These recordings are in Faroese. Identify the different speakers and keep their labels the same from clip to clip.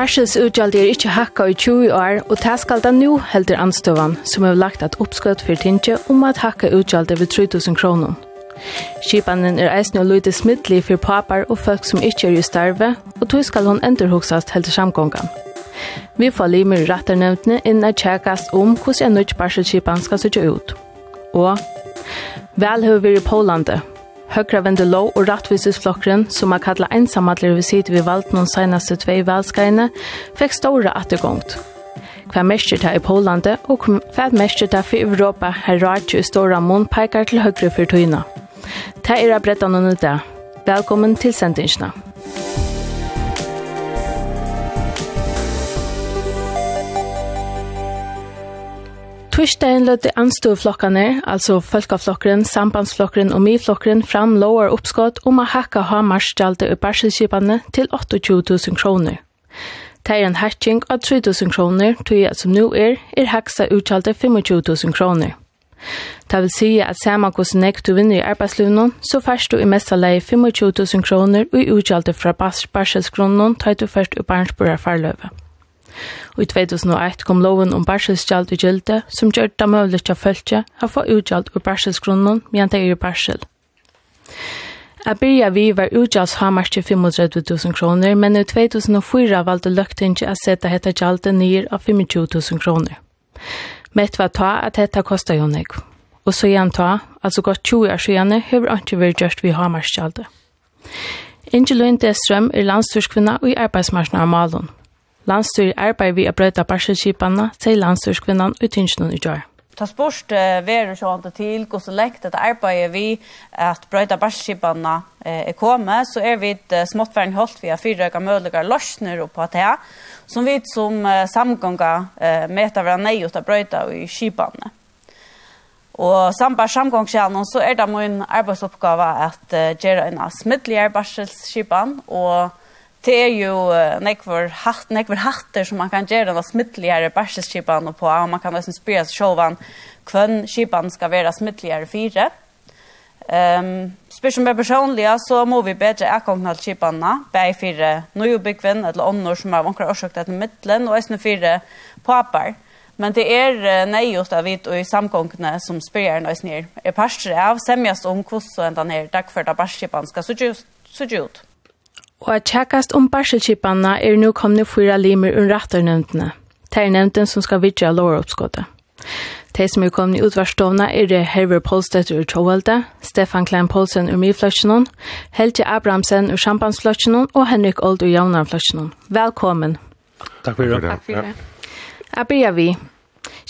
Speaker 1: Parsens utgjald er ikkje hakka i 20 år, og det skal da nu helder anstøvan, som har lagt et oppskott for tinge om at hakka utgjald over 3000 kroner. Skipanen er eisne og lyde smittlig for papar og folk som ikkje er i starve, og tog skal hon endurhoksast helder samgångan. Vi får limer i ratternevntene inn er tjekast om hvordan en nødt barselskipan skal sitte ut. Og vel har vi i Polandet, Høgra vende lov og rattvisesflokkeren, som er kallet ensamhetler ved siden vi valgte noen seneste tvei valgskreiene, fikk store attergångt. Hva mestjer det i Polandet, og hva mestjer det for Europa, har rart jo i store mån peker til høyre for tøyene. Det er brettene og nødde. Velkommen til sendingsene. Velkommen til sendingsene. Torsdagen lødde anståflokkene, altså folkeflokkeren, sambandsflokkeren og myflokkeren, fram lover oppskott om å hakka Hamars-stjalte i barselskipene til 28 000 kroner. Det er en hatching av 3 000 kroner, tog jeg som nå er, er haksa uttalte 25 000 kroner. Det vil si at samme hvordan jeg du vinner i arbeidslivnen, så først du i mest av leie 25 000 kroner og uttalte fra barselskronen, tar du først i barnsbordet farløve. Og i 2001 kom loven om barselskjald i gilde, som gjør det mulig til følge å få utgjald ur barselsgrunnen, men det er barsel. Jeg begynte vi var utgjalds til 35 000 kroner, men i 2004 valgte løgtinget å sette dette gjaldet nye av 25 000 kroner. Mett var ta at dette kostet jo nek. Og så igjen ta, altså godt 20 år siden, har ikke vært gjørst vi hamarskjaldet. gjaldet. Lund Destrøm er landstorskvinna og i arbeidsmarsjonen av Malon. Landstyr arbeid vi a brøyta barselskipanna, sier landstyrskvinnan i tyngden i gjør.
Speaker 2: Ta spørst uh, veru sjåan til hvordan lekt at arbeidet vi at brøyta barselskipanna eh, er kommet, så er vi et uh, småttverden holdt via fyrrøyga mødliga løsner og på det, som vi som uh, samgånga uh, meta vera nei ut av brøyta i skipanna. Og sambar samgångskjælen så er det min arbeidsoppgave at uh, gjøre en smittelig barselskipan og det er jo uh, nekvar hatt, nekvar hatter som man kan gjøre den smittligere bærseskipan på, og man kan nesten spyrre seg sjåvan hvem skipan skal være smittligere fire. Um, spyrir som er personlige, så må vi bedre akkongna til skipanna, bæg fire nøyubikvinn, eller ånder som er omkring årsøkt etter middelen, og eisne fire papar. Men det er uh, nøyot av vidt og i samgångene som spyrir nøysnir er parster av, semjast om hvordan den her dagførta bærseskipan skal så ut
Speaker 1: og at tjekkast om barselskipanna er nu komne fyra limer ur rattarnevntene. Det er nevnten som skal vidja lovaroppskottet. De som er kommet i utvarstovna er det Herver Polstedt ur Tjåvelde, Stefan Klein Polsen ur Mifløtjenon, Helge Abrahamsen ur Sjampanfløtjenon og Henrik Old ur Javnarfløtjenon. Velkommen.
Speaker 3: Takk for det.
Speaker 1: Takk for det. Jeg begynner vi.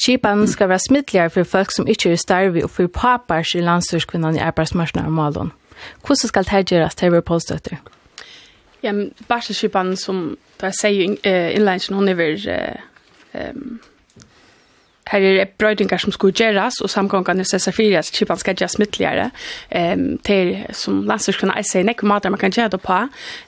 Speaker 1: Kipan skal være smittligere for folk som ikke er starve og for papars i landsdørskvinnan i arbeidsmarsjonen av Malon. Hvordan skal det gjøres, Herver Polstedt ur?
Speaker 4: Ja, men barselskipan som då jag säger inlänsen hon är väl ehm Her er brøydingar som skulle gjeras, og samgångene sessar fyrir at kipan skal gjeras mittligere. Um, til, som landstyrkene jeg sier, nekker mater man kan gjøre det på.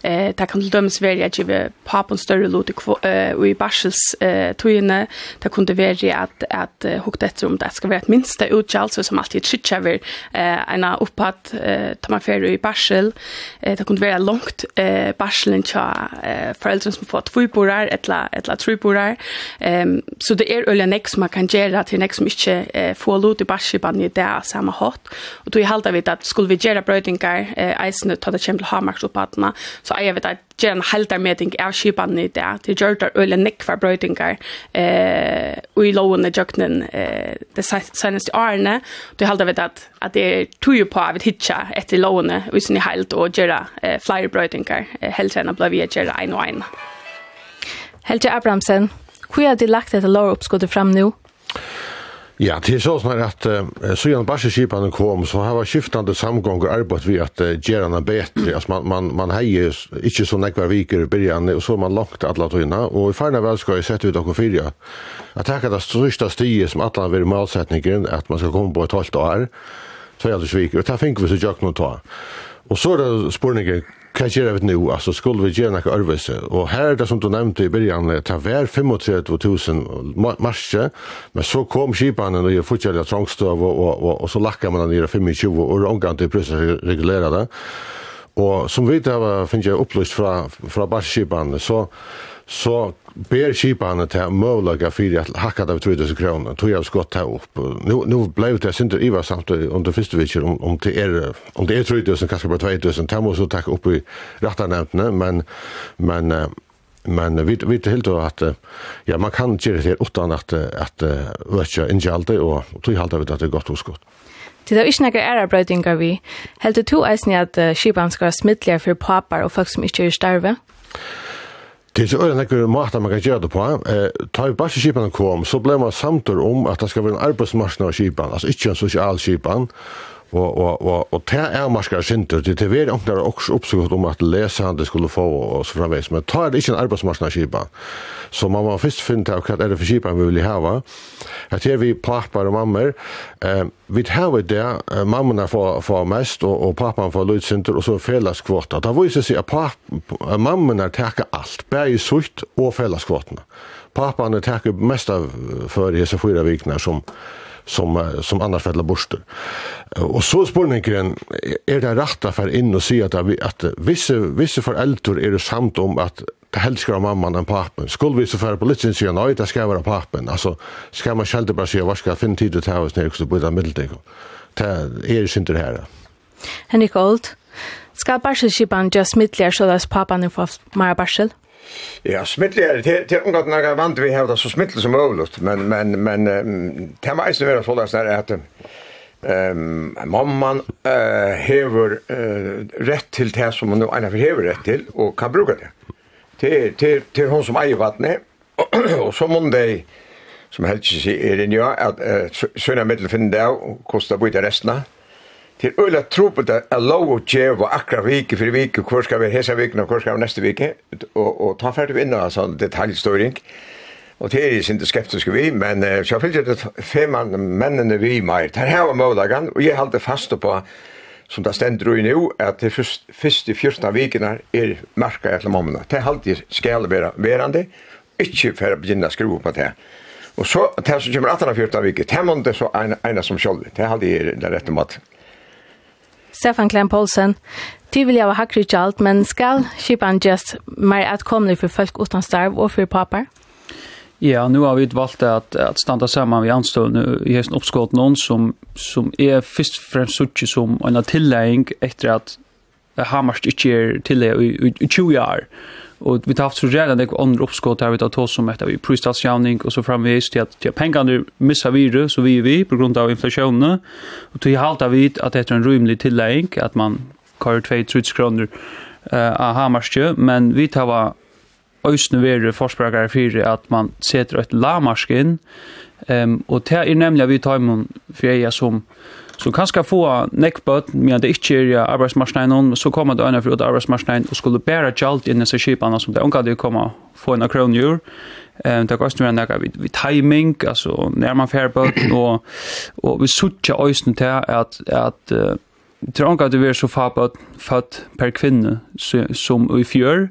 Speaker 4: Uh, det kan til dømes være at give papen større lot i, uh, i barsels uh, togene. Det kan det være at, at uh, hukt etter om det skal være et minste utgjald, som alltid trykker over uh, en opphatt uh, tar man ferie i barsel. Uh, det kan være langt uh, barselen til uh, foreldrene som får tvoiborar, eller etla tvoiborar. Um, så det er øyne nek som man kan gjøre til nek som ikke eh, får lot i barskipan i det samme hatt. Og tog i halda vidt at skulle vi gjøre brøydingar eh, eisene ta det kjem til hamarksoppatene, så er jeg vi at gjøre en haldarmeding av skipan i det. Det gjør det øyne nekvar brøydingar eh, og i lovene jøknen eh, det seneste årene. Tog i halda vidt at, at det er tog på av et hitja etter lovene hvis ni sin og gjøre eh, flere brøydingar eh, helt enn å bli gjøre en og en.
Speaker 1: Helge Abramsen, hvor er det lagt etter lovuppskottet fram nå?
Speaker 3: Ja, det er sånn at uh, så gjennom barseskipene kom, så har vært skiftande samgånger arbeid ved at uh, gjøre den bedre. Altså, man, man, man heier ikke så nekva viker i byrjan, og så har man langt alle tøyna. Og i ferne vel skal jeg sette ut dere fire. Jeg tenker det største stiget som alle vil målsetningen, at man skal komme på et halvt år, så er det viker. Og det finner vi så gjør noe ta. Og så er det spørningen, Hva gjør vi nå? Altså, skulle vi gjøre noe arbeidse? Og her er det som du nevnte i begynnelsen, det var 35 000 marsje, men så kom kipene og gjør fortjellig trangstøv, og, og, og, og så lakka man den i 25, og omgang til prøvelse regulere det. Og som vi har finner jeg opplyst fra, fra barskipene, så så ber kipane till møvlaga fyrir att hacka det av 3000 kroner, Tog jag skott här upp. Nu, nu blev det inte Iva samt under første vitsjer om, om det är om det er 3000 kanske bare 2000. Det måste tacka upp i rattarnevntene, men men men vi vi helt då att ja man kan inte det utan att att öka injalde och tog jag vid att det gott
Speaker 1: skott. Det er ikke noen ærebrøytingar vi. Heldur du eisen at uh, skipan skal være smittligere for papar og folk som ikke er i starve?
Speaker 3: Det er så øyne nekker måter man kan gjøre det på. Eh, ta i barseskipene kom, så ble man samtidig om at det skal være en arbeidsmarsjon av skipen, altså ikke en sosial skipen, Og, og, og, og tær er marskar synder, det er veri åknar også oppsøkt om at lesande skulle få og så framveis, men ta er ikkje en arbeidsmarskar skipa. Så man må fyrst finne til hva er det for skipa vi vil hava. At her vi pappar og mammer, eh, vi hava der eh, mammerne får, får mest og, og pappan får sintur og så felleskvota. Da viser seg at papp, mammerne teker alt, bæg i sutt og felleskvotene. Pappan teker mest av for hesa fyra viknar som som, som annars fäller borster. Och så spårningen är det rätta för in och se att, att vissa, vissa föräldrar är det samt om att det helst ska mamman än pappan. Skulle vi så för på lite sen nej, det ska vara pappan. Alltså, ska man själv bara se vad ska finna tid att ta oss ner också på det medeltid? Det är inte det här.
Speaker 1: Henrik Old, ska barselskipan just mittligare så att pappan får mer barsel?
Speaker 5: Ja, smittlig er det. Det er ungat jeg vant vi hevda så smittlig som möjligt, men men men det som er så sådär när at ehm mamman eh hever uh, rett til det som hun ena for hever rett til, og kan bruke det. Til, til, til hun som eier vattnet og så hon dig som helst sig er det uh, sønne middel finner det där och kosta bort resten. Det er øyla trupet at lov og djev og akra vike for vike, hvor skal vi hese vike, og hvor skal vi neste vike, og, og ta ferdig inn av sånn detaljstøring. Og det er ikke skeptiske vi, men uh, så fyllt jeg det fem mennene vi mer. Det her var målagan, og jeg halte fast på, som det stender i nå, at de første 14 vikene er marka etter mammene. Det halte jeg skal være verande, ikke for å begynne å skru på det. Og så, det som kommer 18 av 14 viker, det er det så ene som sjølv. Det halte jeg den rette måten.
Speaker 1: Stefan Klein Poulsen. Du vill jag vara hackrig allt, men skal kipan just mer att komma för folk utan starv och för papper?
Speaker 6: Ja, nu har vi valgt att, att stanna samman vid anstående i hesten oppskått noen som, som är først og fremst suttje som en tillägning efter att Hamarst ikke er tillegg i, i, i 20 år. Och vi har haft så jävla det andra uppskott her, vi tar oss som att vi pristas og och så framvis till att ja, pengene missa vi så vi er vi på grund av inflationen. Och til halta vi att det är en rymlig tillägg att man kör 2-3 kronor eh uh, av hamarskö men vi tar va øysene være forspragare fyrir at man setter et lamarskinn ehm um, og det er nemlig vi tar mun fyrir som Så du kan ska få neckbot med det inte är ja arbetsmarknaden så kommer det ena för att arbetsmarknaden och skulle bära galt in i så ship annars som det kan det komma få en kronor. Ehm det kostar en där vid, vid timing alltså när man fair på och och vi söker ösen till att att uh, tror att det är så fabbat fatt per kvinna som i fjör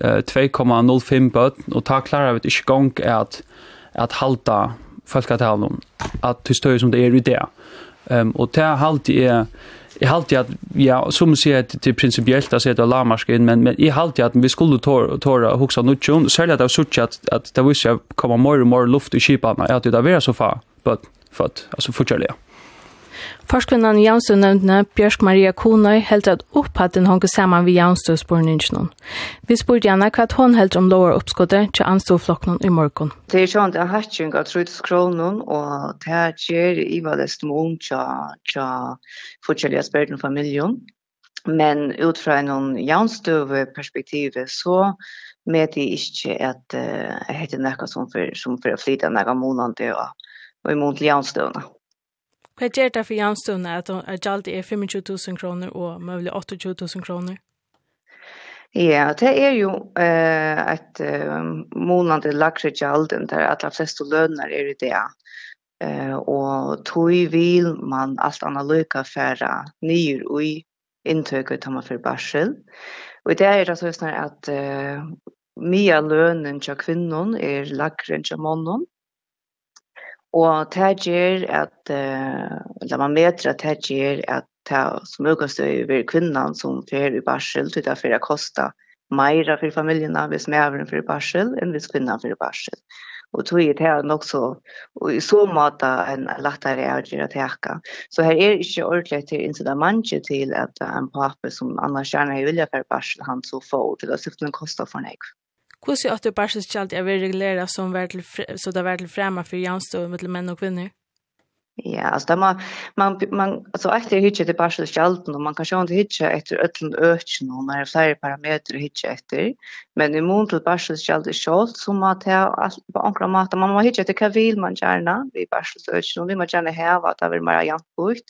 Speaker 6: eh 2,05 bot och ta klarar vi inte gång att att halta folkatalen att det stöd som det är i det. Ehm och det halt är Jeg halte at, ja, som man sier det er prinsipielt å si at det lamarsk inn, men, men jeg halte at vi skulle tåra hoksa nutjon, særlig at jeg sutt at, at det viser jeg kommer mer og mer luft i kipene, at det er vera så fa, but, for at, altså fortjellig, ja.
Speaker 1: Forskvinnan i Jansø-nevndene, Bjørsk Maria Konøy, held at opphatten honke saman vi Jansø-spårningen. Vi spurte gjerne hva hun held om lover oppskuddet til anstoflokken i morgen.
Speaker 7: Det er sånn at jeg har ikke av trutskronen, og det er skjer i hva det smån til forskjellige spørsmål familien. Men ut fra en Jansø-perspektivet så med det ikke at jeg heter noe som for, som for å flytte noen måneder og, og i måned til Jansø-nevndene.
Speaker 1: Hva gjør det for jamstående at gjaldt er 25 000 kroner og mulig 28 000 kroner?
Speaker 7: Ja, det er jo eh, et eh, månande lagre gjald der at de fleste lønner er i det. Eh, og tog vil man alt annet lykke fære nye i inntøket til man for barsel. Og det er det sånn at eh, mye lønnen til kvinnen er lagre enn til mannen. Og det gjør at, eller man meter at det gjør at det som økast over kvinnan som fer i barsel, til det fer kosta meira for familjerna hvis mæveren fer i barsel enn hvis kvinnan fer i barsel. Og tog i det nok så, og i så måte en lettere avgjør å teka. Så her er ikke ordentlig til incitamentet til at en pappa som annars gjerne vilja fer i barsel, han så får til at syften kosta for nekv.
Speaker 1: Hur ser at du bare synes ikke alltid er regulere som vær så det er til fremme for gjenstå mellom menn og kvinner?
Speaker 7: Ja, alltså där man man man alltså efter hitcha det bara så skalt och man kan ju inte hitcha efter öllen öken och när det flera parametrar hitcha efter. Men i mån till bara så skalt det skalt som att tar på ankra mat man måste hitcha det kavil man gärna vi bara så öken och vi man gärna här vad det vill man jämt bort.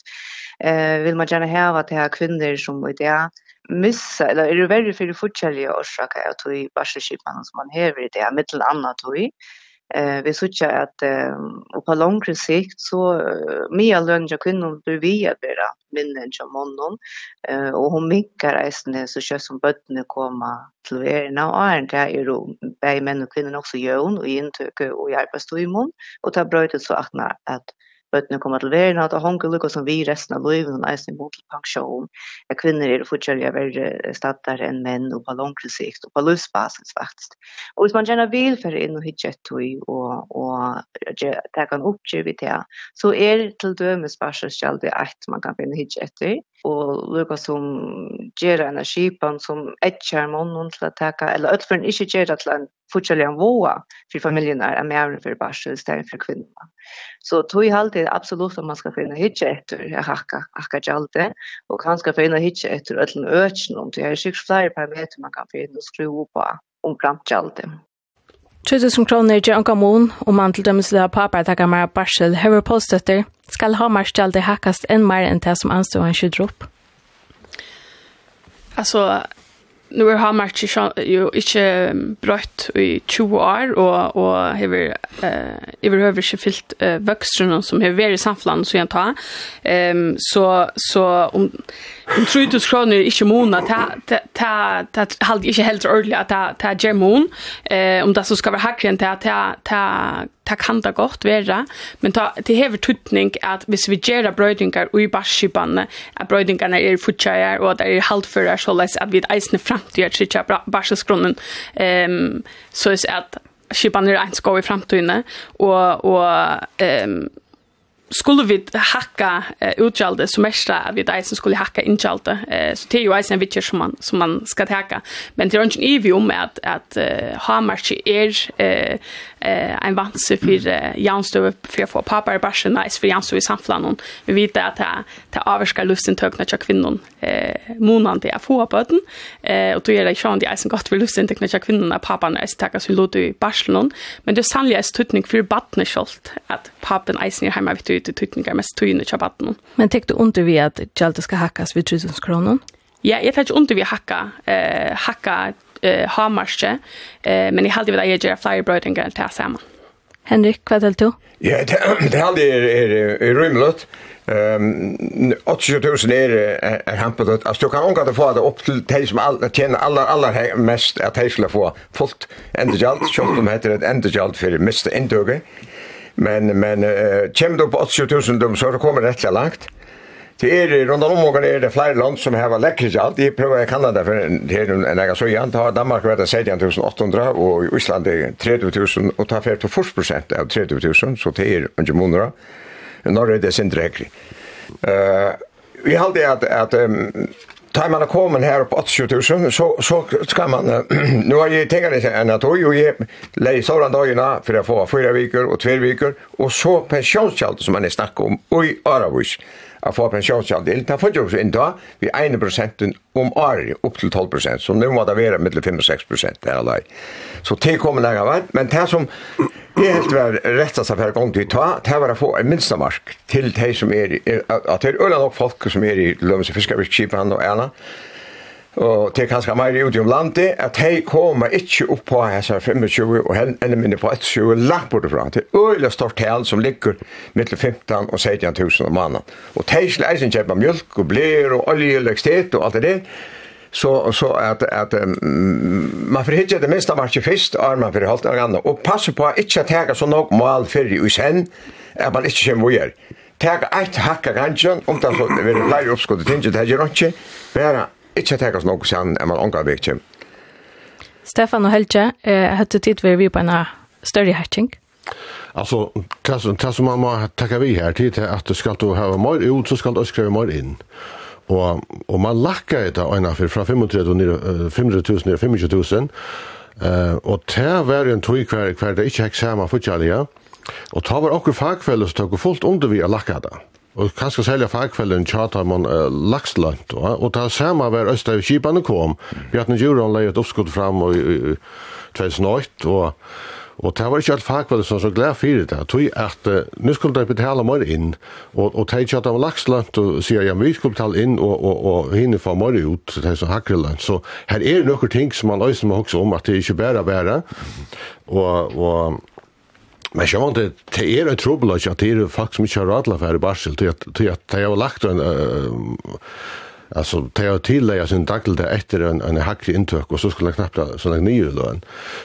Speaker 7: Eh vill man gärna här vad det här kvinnor som i det missa eller är det värre för det fortsätter jag orsaka att vi varse skipman som man häver det är mittel annat vi eh vi söker att och på längre sikt så uh, mer lönja kvinnor blir vi att bli mindre än som mannen eh och hon minkar resten så kör som bötterna komma till verna och är det är ju bäj män och kvinnor också jön och intöke och hjälpa stå i mun och ta brötet så att att bøttene kommer til verden, at det honker lukket som vi resten av livet, og nesten mot pensjon. Ja, kvinner er fortsatt være stater enn menn, og på langere sikt, og på livsbasis faktisk. Og hvis man gjerne vil for inn og hitte et tøy, og, og det kan oppgjøre vi til, så er det til dømes barselskjall det et man kan finne hitte etter, og lukket som gjør energipan som etkjer mannen til å ta, eller øtferen ikke gjør det til en fortsatt en våa for familien er mer for barsel i stedet for kvinner. Så tog i alltid absolutt absolut om man skal finne hitje etter jeg hacka hacka gjaldt og kan skal finne hitje etter öllen øtjen om det. Er sikkert flere parameter man kan finne og skru på om kramt gjaldt
Speaker 1: Tusen som kroner til Anka Moon, og man til dømes til pappa takk av Mara Barsel, hever påstøtter, skal ha mer marsjaldi hakkast enn mer enn det som anstår han skjødder opp.
Speaker 4: Altså, nu har March jo ikke brøtt i 20 år, og, og hever, eh, hever høver ikke fyllt uh, vøkstrene som har vært i samfunnet, så jeg tar. Um, så, så om, om 3000 kroner ikke måned, det halde ikke helt ordentlig at det er gjemon. Eh, om det så skal være hakker enn det, det kan det godt være, men ta, det hever tutning at hvis vi gjør brøydinger i barskipene, at brøydingene er fortsatt, og at det er halvfører, så at vi eisende fram framtida trycka barselsgrunden ehm så är att skipan är ens gå i framtiden. Och och ehm skulle vi hacka uh, utgjalde som mest vi där som skulle hacka injalde eh, så det är ju alltså en vitcher som man som man ska hacka. Men det är inte i om att att uh, hamarchi är Uh, en vanse för Janstö för att få pappa i barsen nice för Janstö i samflan vi vet att det det avskar lusten tökna tjock kvinnan eh månaden det få på den eh och då är det sjön det är så gott för lusten tökna tjock kvinnan att pappa nice tackar så låt i Barcelona men det sannliga är tutning för barnen skolt att pappan nice är hemma vet du tutningar mest tujna tjock barnen.
Speaker 1: Men tänkte under vi att Jalta ska hackas vid 1000 kronor
Speaker 4: Ja, jag tar inte under vi hacka eh hacka eh hamarske. Eh men i halde við eiga gera flyer broading and ta saman.
Speaker 1: Henrik, hva helst du?
Speaker 5: Ja, det halde er er, er rymlet. Ehm 80000 er er hampet at altså, du kan unga at få det opp til de som all, tjener aller, aller mest at de skulle få fullt endegjalt, som de heter et endegjalt for miste inntøkket. Men, men uh, kommer du på 80000 så kommer det rett langt. Det är runt om och är det flera land som har läckage allt. Jag prövar i Kanada för det är en egen sojan. Har Danmark varit 17800 och i Island är 30000 och tar 40 procent av 30000 så det är under månader. Norge är det sin drägg. Eh vi har det att att um, tar man kommer här på 80000 så så ska man nu har jag tänkt det en att och jag läser den dagarna för att få fyra veckor och två veckor och så pensionskällor som man är snack om och i Arabisk av få pensjonsandel, det får jo inn da, vi 1% om året, opp til 12%, så nå må det være mellom 5 og 6% det er lei. Så det kommer lenge av men det som det helt var rettast av hver gang vi ta, det var å få en minstamark til de som er, at det er øyne nok folk som er i lønns- og fiskervirkskipen og ena, og det er kanskje mer ut i landet, at de kommer ikke opp på hese 25 og enda minne på 20 langt bortifra. Det er øyelig stort tal som ligger mittel 15 og 16 000 om måneden. Og de skal eisen kjøpe mjölk og blir og olje og lekstet og alt det der. Så, så at, at um, man får hitje det minste markje først, og man får holdt noe annet. Og passe på at ikke ta så nok mal fyrir i sen, at man ikke kommer å gjøre. Tega eit hakka gangen, om det er så, det er flere oppskottet tinget, det er ikke, bara ikke tenker oss noe siden enn man omgår vi.
Speaker 1: Stefan og Helge, eh, høtte tid vi på en større hatching.
Speaker 3: Alltså, det som man må tacka vi här till är att ska du ha mer ut så ska du skriva mer in. Och, och man lackar det ena för från 500 000 till 25 000. Uh, och det var en tog hver, hver det inte häck samma fortfarande. Och det var också fagfälle som tog fullt under vi å lackat det. Og kanskje selja fagfellen tjata man uh, lakslant, og, og det samme var Østa i Kipane kom. Bjartne Djuron leie et oppskudd fram og, i, i 2008, og, og det var ikke alt fagfellen som så glad fyrir det. Tui at uh, nu skulle de betala mer inn, og, og de tjata man lakslant og sier ja, vi skulle betala inn og, og, og hinne få mer ut, det er så hakreland. Så her er nokkur ting som man øyne må hoksa om at det er ikke bæra bæra, og, og Men jag vant det är ett trubbel att det är faktiskt mycket radla för i Barsel. att till att jag har lagt en alltså det har tillägga sin dagel där efter en en hackig intök och så skulle knappt så där nio då.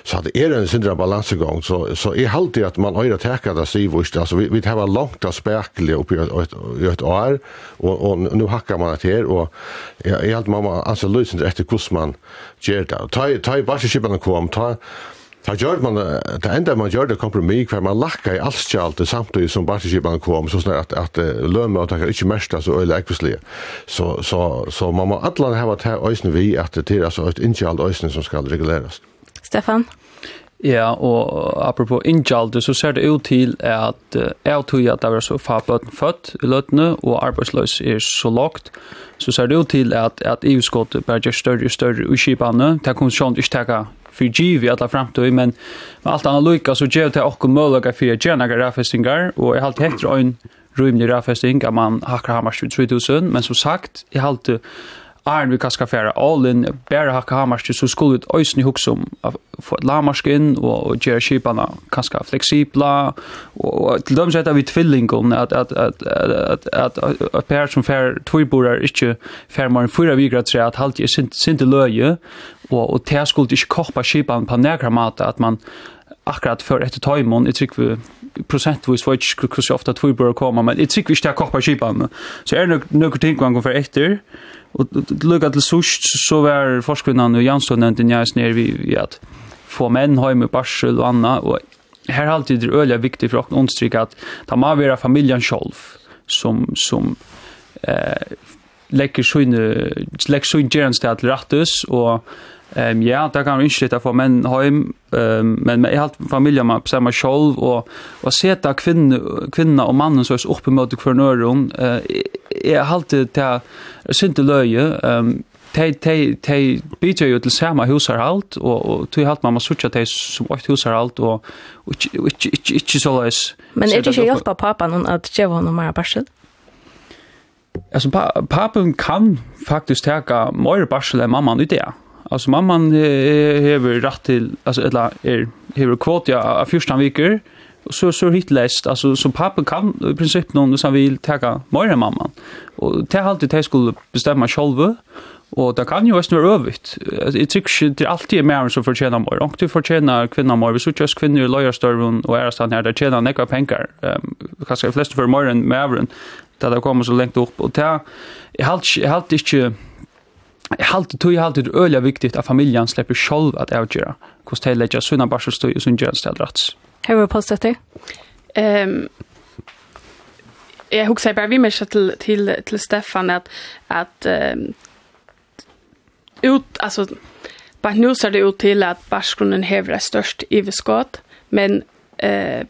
Speaker 3: Så det är en syndra balansgång så så är halt att man har att täcka det sig visst alltså vi vi har långt att spärkla upp i ett ett år och och nu hackar man det här och jag är helt mamma alltså lösen efter kusman ger det. Ta ta bara skipan kom ta Da gjør man, det enda man gjør det kompromis hver man lakka i alt alskjaldet samtidig som barteskipan kom, så sånn at, at lønmøtaker ikke mest, så øyla ekvislige. Så, så, så man må atlan hava til øysen vi at det er altså et innkjald øysen som skal regulerast.
Speaker 1: Stefan?
Speaker 6: Ja, og apropos innkjaldet, så ser det ut til at jeg tror at det er så fa bøten født i løtene, og arbeidsløs er så lågt, så ser det ut til at, at EU-skottet bare gjør større og større utskipene, det kommer sånn ikke för giv i alla framtid men med allt annat lika så ger det också möjliga för att gärna grafistingar och jag har alltid hektar en rymlig rafesting att man hackar hammars 3000 men som sagt jag har alltid Arn vi kanskje færa all in, bare hakka hamarsk, så skulle vi øysen i hukse om få et lamarsk inn, og gjøre kipene kanskje fleksibla, og til dem sett av vi tvillingen, at, at, at, at, at, at per som fær tvøyborer ikke fær mer enn fyra tre, at halti er sint løye, og, og det skulle ikke koppa kipene på nekra mat, at man akkurat för ett tajmon i tryck vi procentvis var inte hur så ofta två bör komma men i tryck vi ska koppa kipan så är det några ting man går för efter Och lukka till sust så var forskvinnan og Jansson nämnde nere vi, vi at få menn hem med barsel och annat. Och här har alltid det viktig viktigt för att understryka att ta med våra familjen sjolv som, som eh, lägger sin gärningstid till rattus og Ehm um, ja, där kan vi inte få män hem ehm men med helt familjen med samma själv och och sätta kvinnor kvinna och mannen så är uppe mot för nörrum eh jeg halte til synte løye, um, Tei tei tei bitur jo til sama husarhald og og tui halt mamma sucha tei sum eitt husarhald og ikki ikki ikki so leis.
Speaker 1: Men er ikki hjálpa pappa nun at geva honum meira barsel?
Speaker 6: Alltså pa pappen kan faktiskt taka mer barsel än mamman i det. Alltså mamman har rätt till alltså eller är har kvot ja av fyrstan viker så så hitläst alltså så pappa kan i princip någon som vill ta mer mamman och det alltid det skulle bestämma själva Och det kan ju vara snurr övrigt. Jag tycker inte det alltid är mer som förtjänar mer. Och du förtjänar kvinnor mer. Vi såg just kvinnor i lojarstörven och ärastan här. Där tjänar några pengar. Um, kanske de flesta för mer än mer. Där det kommer så långt upp. Och det är halt inte... Jag har alltid tog alltid öliga viktigt att familjen släpper själv att avgöra. kostar lägga jag sunna bara så står ju sunna. Hur
Speaker 1: var postet det?
Speaker 4: Ehm jag huxar bara vi med till til, til Stefan att att um, ut alltså bara nu ser det ut till att Barskronen hävrar störst överskott men eh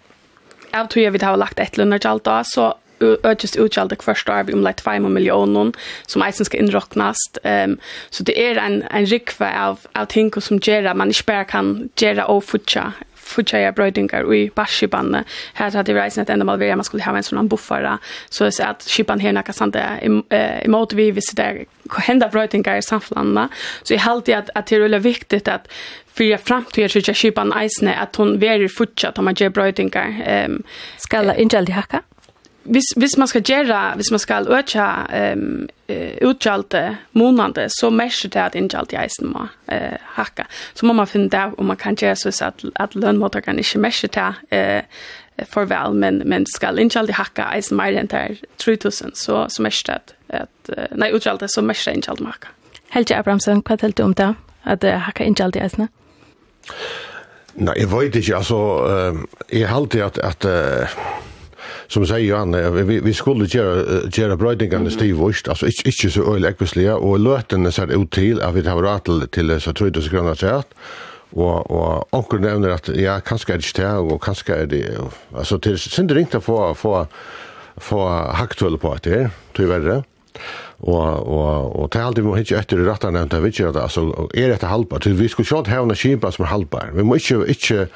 Speaker 4: av tror jeg vil har lagt ett alt då så ökes utgjaldet första år vi om lite 5 miljoner som eisen ska inrocknas. Um, så det är en, en rikva av, av ting som gör man inte bara kan göra och fortsätta fortsätta brödingar i bashibanne. Här hade vi reisen ett ändamål vi man skulle ha en sån buffara så att att skipan här när kan det emot vi visst där hända brödingar i samflanda. Så i halt att att det är viktigt att för framtiden så jag skipan isne att hon är fortsatt om man ger brödingar. Ehm
Speaker 1: ska inte alltid hacka
Speaker 4: hvis hvis man skal göra hvis man skal öka ehm utjalte månader så mäschar det att injalt i isen må eh hacka så man finne det om man kan gjøre så att att lönmotor kan inte mäschar det eh for vel men men skal injalt i hacka isen mer än där 3000 så så mäschar det att nej utjalte så mäschar injalt hacka
Speaker 1: Helge Abrahamsen vad du om det att hacka injalt i isen
Speaker 3: Nei, jeg vet ikke, altså, jeg halte at, at som säger han vi, vi skulle göra göra brödingarna stivvurst alltså inte inte så öl ekvisliga och löten så ut till att vi har rätt till så tror det så gröna sätt och och onkel nämner att ja kanske är det ikke och kanske är det altså til synd ringt å få få få haktull på att det tror jag det. Og og og tær alltid må hitja eftir rett han nevnte vi ikke at altså er dette halbart vi skulle sjå at hevna skipa som er halbart vi må ikke ikke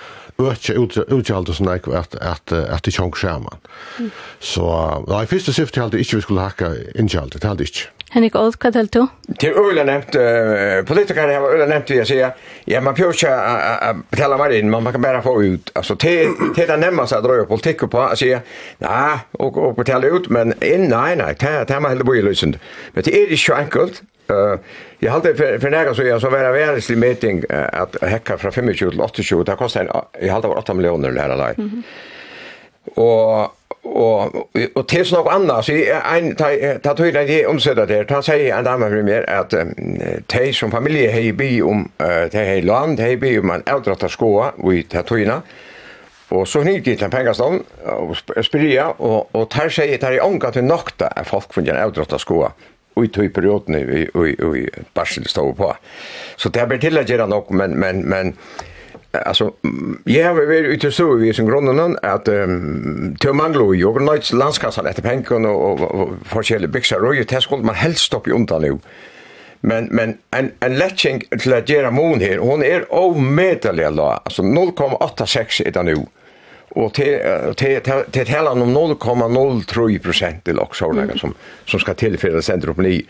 Speaker 3: øke utgjelde sånn at, at, at, at det tjonk skjermen. Mm. Så nei, første syftet halte ikke vi skulle hakka innkjeldet, det halte ikke.
Speaker 1: Henrik Old, hva talte du?
Speaker 5: Til øyla nevnt, uh, politikerne har øyla nevnt det, jeg sier, ja, man pjør ikke å betale mer inn, man kan bare få ut. Altså, til, til det nærmeste jeg drøyer politikk på, jeg sier, nei, og, og betale ut, men inn, nei, nei, det er man heller bor i løsende. Men det er ikke så enkelt, Uh, jeg halte for, for nära så jag så var det världens meeting uh, at hekka fra 25 til 28, det kostar jeg halte var 8 millioner det här live. Mm -hmm. Og, og, og, och tills något anna, så en ta tog det om så där han säger en dam för mer att tej som familie hei bi om tej land hei bi om en eldrata skoa vi ta tøyna, Og så hnyr de til en pengastan og spyrja, og, og tar seg tar i ånga til nokta er folk fungerer avdrottet skoa i tøy perioden i, i, i Barsel stod på. Så det blir til å gjøre nok, men, men, men alltså jag har varit ute så vi som grunden att um, till manglo i och nights landskassan efter pengar och, och, och forskjelliga byxor och ju skulle man helst stoppa undan nu. Men men en en letching till att göra mon här hon är omätlig alltså 0,86 är det nu Och till till till hela om 0,03 procent till också några som som ska tillföra ni.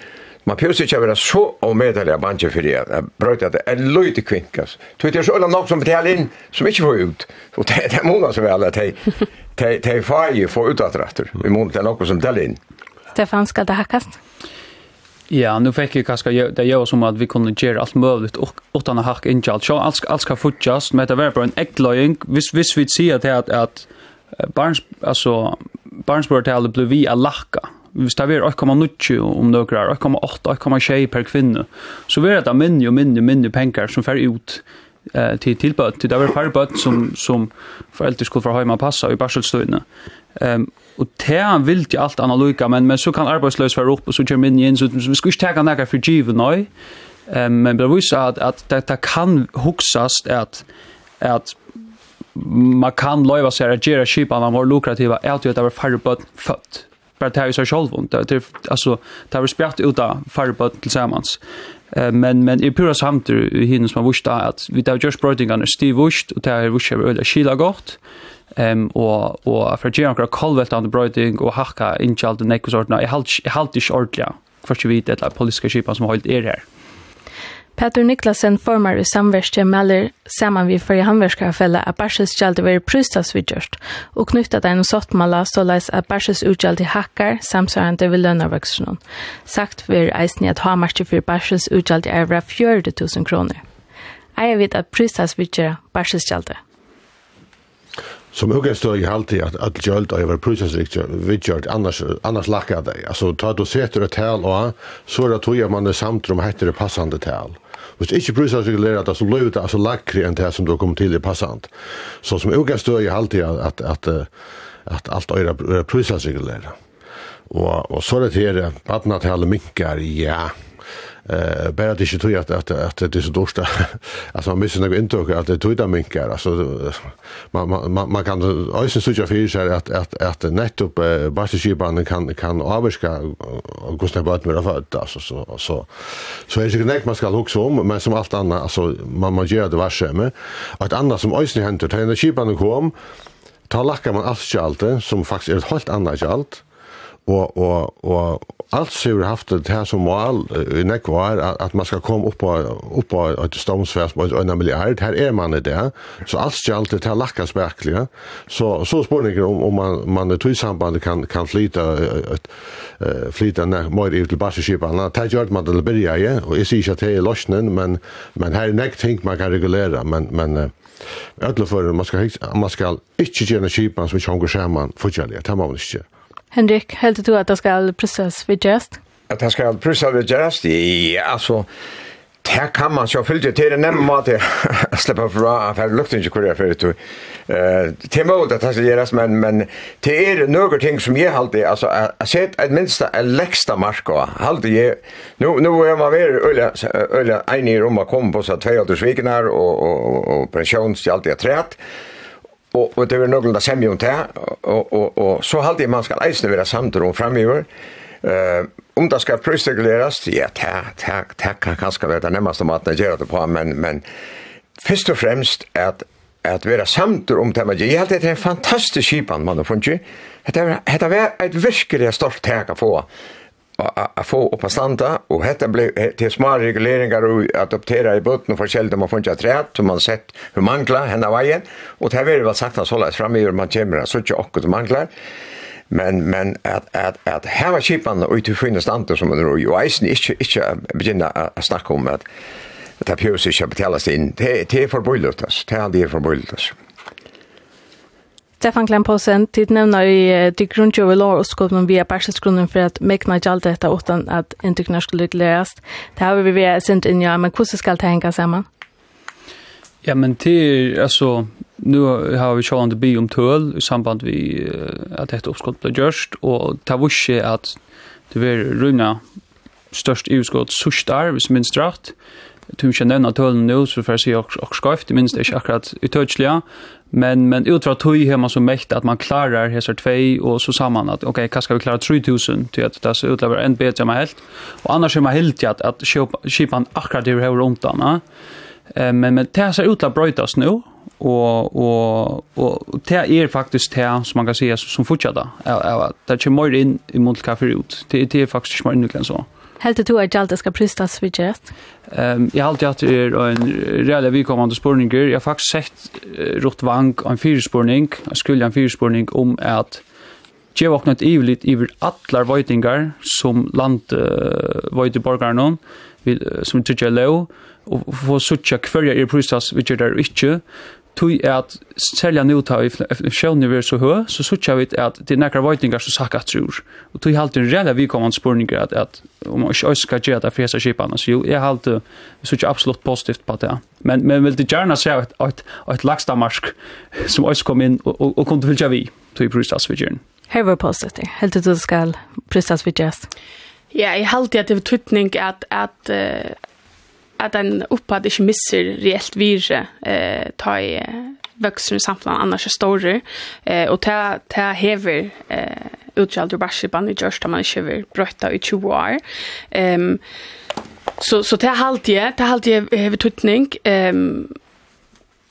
Speaker 5: Man pjøs ikke være så omedelig av bandje for det, jeg brøyte at det er løy til kvinkas. Så det er så nok som betaler inn, som ikke får ut. Og det er måneder som er alle, det er ferie får utadretter. Vi måneder er noe som betaler inn.
Speaker 1: Stefan, skal det hakkast?
Speaker 6: Ja, nu fick ju kaska det gör som att vi kunde göra allt möjligt och utan att hack in child. Så allt allt ska futjas med det var en äcklöjning. Vis vis vi ser att att at barns alltså Barnesburg tal blev vi alaka. Vi står vi 8,9 om några 8,8 8,6 per kvinna. Så vi är det mindre och mindre mindre pengar som fär ut eh till tillbud till det var färre som som föräldrar skulle få hemma passa i barselstöjna. Ehm um, og det er vilt i alt analyka men men så kan arbeidsløs være opp, og så kör min in så vi skal ikke tenke noe for givet nå, um, men det viser at, at det, det kan huxas at, at man kan løyva seg at gjøre skipan av vår lukrativa er at det var færre bøtt født. Bara det här är så självvont. Det, alltså, det har vi spjatt ut av färre på tillsammans. Men, men i pura samtidigt hinner som man vurstar att vi tar just brötingarna stivvurst och det här vurstar vi öliga kila gott. Ehm og og for Jean Crow Colvelt on the Broiding og Hakka in Child the Neckus ordna. Jeg halt jeg halt ikke ordentlig. For vi vidt at politiska skipan som holdt er her.
Speaker 1: Peter Niklasen formar i samverste melder saman vi fyrir handverskafella at Barsels gjaldi veri prustas vi gjørst, og knyttat ein sottmala så leis at Barsels utgjaldi hakkar samsvarande vi lønavøksjonen. Sagt veri eisni at hamarski fyrir Barsels utgjaldi er vra 40 000 kroner. Eier vid at prustas vi gjør gjaldi.
Speaker 3: Som hugga stå i halvtid att att göld över processrikter vidgjort annars annars lackar det. Alltså ta då sätter ett tal och så då tror jag man det samt heter det passande tal. Hvis ikke brusa seg lærer at det som løyde, altså lakri enn det som du kommer til i passant. Så som uka støy i halvtid at, at, at, alt øyre brusa seg lærer. Og, og så er det her, badnatalet minkar, ja, Eh bara det är ju att att att det är så dåsta. Alltså man måste nog inte att det tog där minkar. Alltså man man man kan alltså söka för sig att att att nettop basiskebanen kan kan avska och kosta bara med att alltså så så så är det knäck man ska också om men som allt annat alltså man man gör det varse. Med att andra som ösnen händer till när skipan kom ta lackar man allt som faktiskt är ett helt annat skalt och och och allt har haft det här som mål i näck var att man ska komma upp på upp på ett stormsvärs på en miljard. Här är man det. Så allt ska alltid ta lackas verkligen så så spårningen om om man man det i samband kan kan flyta eh flyta när mer ut till basskiparna ta gjort man det börja ja och är sig att det är lossnen men men här näck tänk man kan regulera men men ödla för man ska man ska inte göra skipan som sjunger skärman för jag det man inte
Speaker 1: Henrik, helt du att det ska pressas vid gest?
Speaker 5: Att det ska pressas vid gest? Ja, alltså Det kan man så fyllt till en nämnd mat att släppa fra att det luktar inte kurra för det. Eh det är möjligt att det ska göras men men det är några ting som jag alltid alltså jag sett ett minsta en lägsta mark och alltid jag nu nu är man väl ölla ölla en i rum och kom på så två års veckor och och och pensions alltid trätt og, og det var noen da semje om det, og, og, og så halte jeg man skal eisne være samt om fremgiver, Eh om det skal prisreguleres, ja, det kan kanskje være det nemmeste maten jeg gjør det på, men, men først og fremst at at vera samtur om tema. Jeg held det er en fantastisk skipan man har funnet. Hetta var et virkelig stort teka få a få upp på standa, och hetta blev till små regleringar och adoptera i botten och forskjellt man får inte träd som man sett hur mangla henne vägen och det har väl sagt att sålla fram i man kommer så inte och det manglar. Men men att att att här var chipan och ut finna stanta som man ju eisen inte inte begynna att snacka om att at det pjus inte betalas in det det är oss det är det oss
Speaker 1: Stefan Klemposen, tid nevner i de grunnkjøve lov og lovskolen via bærselsgrunnen for at mekna ikke alt dette uten at inntrykene skulle reguleres. Det har vi via sint inn, ja, men hvordan skal det henge sammen?
Speaker 6: Ja, men det er, altså, nu har vi sjående by om tøl i samband vi at dette oppskott ble gjørst, og det var ikke at det var runga størst i utskott surstar, hvis minst rett, Du kan nevna tølen nå, så får jeg si ok, ok, minst ikke akkurat utøtslige, Men men utra tøy har man så mäkt att man klarar hesa 2 och så samman att okej, okay, kanske vi klarar 3000 till att det så utlever en bättre man helt. Och annars är man helt att att skipan akkurat det här runt då, Eh men men det ser utla brötas nu och och och det är faktiskt det som man kan säga som fortsätter. Ja, ja, det kommer in i mot kaffe ut. Det det är faktiskt mer än så.
Speaker 1: Helt du att allt ska prystas vid gest?
Speaker 6: Ehm jag har alltid är en reella vi kommer att. Jag har faktiskt sett rott vank en fyrspårning, en skulle en fyrspårning om att Jag vaknar ett ivligt iver allar vojtingar som land uh, vojt i borgarna som tycker jag lov og få suttja hverja er prysas vi kjer der ikkje tog at selja nu ta i sjøvnir vi så hø, så sutja vi at det er nekra vøytingar som sakka trur. Og tog halte en við komandi spurningar at, at om man ikke skal gjøre det fyrsta kipan, så jo, jeg halte sutja absolutt positivt på det. Men, men vil det gjerne se et, et, et lagstamarsk som også kom inn og, og, og kunne fylja vi tog við prisdagsvidgjeren.
Speaker 1: Her var positivt, helt ut du skal prisdagsvidgjast.
Speaker 4: Ja, jeg halte at det var tøytning at, at uh at den oppad ikke misser reelt vire eh, ta i vøkser samfunnet annars er større, eh, og ta, ta hever eh, utgjald og bærsjipan i gjørst da man ikke vil brøtta i 20 år. Um, så, så det er halvdige, det er halvdige hever tuttning, um,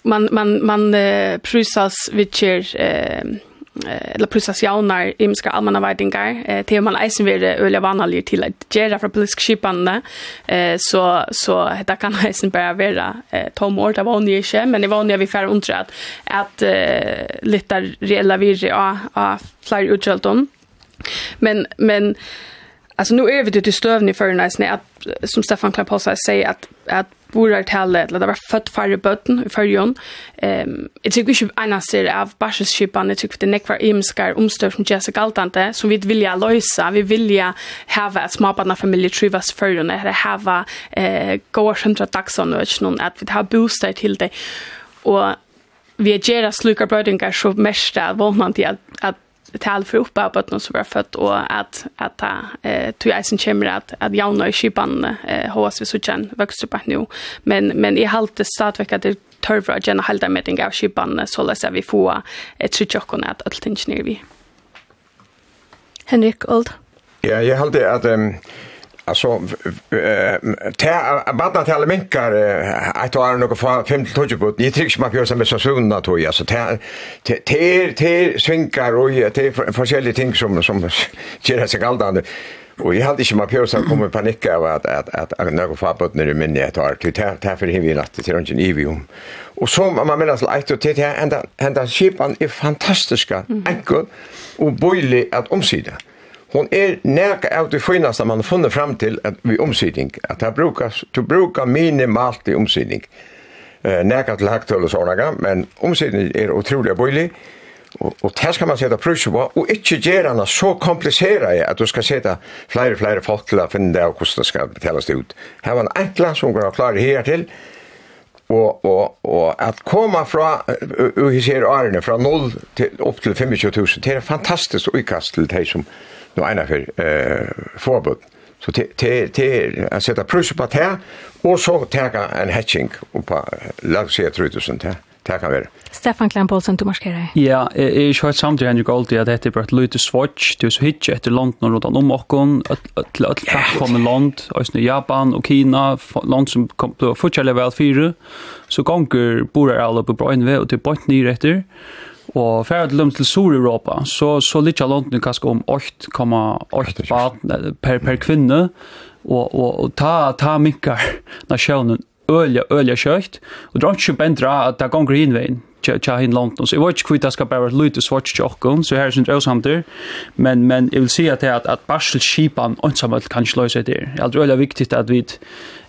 Speaker 4: man, man, man uh, prysas vidtjer... Uh, eller prestationer i imska allmänna värdingar. Eh, till man eisen vill öliga vanliga till att göra för politisk skipande. Eh, så, så det kan eisen bara vara eh, tom år, det var hon men det var hon vi färre undra att, att eh, lite reella virre av, av fler utgjort. Men, men Alltså nu är vi det till stövning för nästan att som Stefan Klaposa säger att att borartale, eller det var født færre bøtten i førjon. Um, jeg tykker ikke ena ser av barselskipene, jeg tykker det nekvar imskar omstør som Jesse Galtante, som vi vilja løysa, vi vilja hava at smabarna familie trivas førjon, eller hava eh, gåa hundra dagsånd, og ikke noen, at vi har bostad til det. Og vi gjør slukar brøydingar så mest av vånant i at, at tal för uppe på att någon så var fött och att att ta eh till isen kommer att att jag när skipan eh hos vi så kan växa upp nu. Men men i halt det start vecka det törv att gärna hålla med den skipan så läs vi få ett tjockon att allt ingenjör vi
Speaker 1: Henrik Old.
Speaker 5: Ja, jag hade att um, Alltså eh bara att alla minkar att ta några 50 till 10. Ni tycker man gör som så sunda tror jag så ta te te svinkar och te olika ting som som ger sig galdande. Och jag hade inte man pjösa kommer panika av att att att att några på när det minne jag tar till ta ta för himlen att till runt Evium. Och så man menar så att det här ända ända skipan är fantastiska. Enkel och bojlig att omsida. Mm hon er näka av det finaste man har funnit fram till at vi omsidning att det brukas, du brukar minimalt i omsidning eh näka till og såna men omsidning är otroligt bøylig, og, og det skal man sette prøys på, og ikke gjøre det så kompliseret at du skal sette flere flere folk til å finne det og hvordan det skal betales det ut. Her var en enkla som kan klare her til, og, og, og at komme fra uhisere årene, fra 0 til, opp til 25 000, det er fantastisk utkast til de som nå ena for eh, forbud. Så til å sette prøvse på det, og så ta en hetsing på lagsida trutusen til. Det kan være.
Speaker 1: Stefan Klein Poulsen, du markerer.
Speaker 6: Ja, jeg er ikke hørt samtidig enn jeg alltid at dette er bare et lite svotch, du er så hitje etter London og rundt om åkken, til alle fagkommende land, også Japan og Kina, land som kom til å fortjelle level 4, så ganger bor her alle på Brøynve, og til bort nye etter, Og færre til dem til Sur-Europa, så, så litt av London kanskje om 8,8 per, per kvinne, og, og, og ta, ta minkar nasjonen øyla, øyla kjøkt, og drar er ikke bendra at det gonger hinvein, tja hin London, så jeg vet ikke hva det skal bare være lute svart tjokken, så her er sin drøsamter, men, men jeg vil si at, at, at barselskipan åndsamhet kan ikke løse det. Det er øyla viktig at vi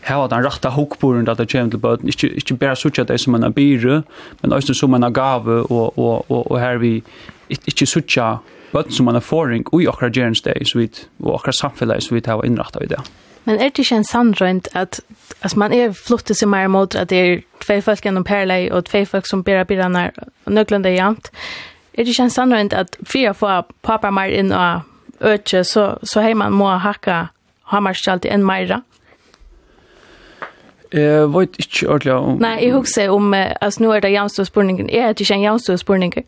Speaker 6: har den rætta hokboren at det kommer til bøten, ikke, ikke bare sutja det som en byre, men også som en gave, og, og, og, og her vi ikke sutja bøten som en foring erfaring i gerns day så vi og okra samfunnet, så vidt hava innrætta i det.
Speaker 1: Men er det ikke en sannrønt at altså, man er flottet seg mer mot at det er tve folk gjennom Perlei og tve folk som bærer bilene og nøklene er jant? Er det ikke en sannrønt at fire får pappa mer inn og øke, så, så har man må hakka hammerskjalt enn mer?
Speaker 6: Jeg vet ikke ordentlig om...
Speaker 1: Nei, jeg husker om, altså nå er det jævnståspurningen. Er er ikke en jævnståspurninger.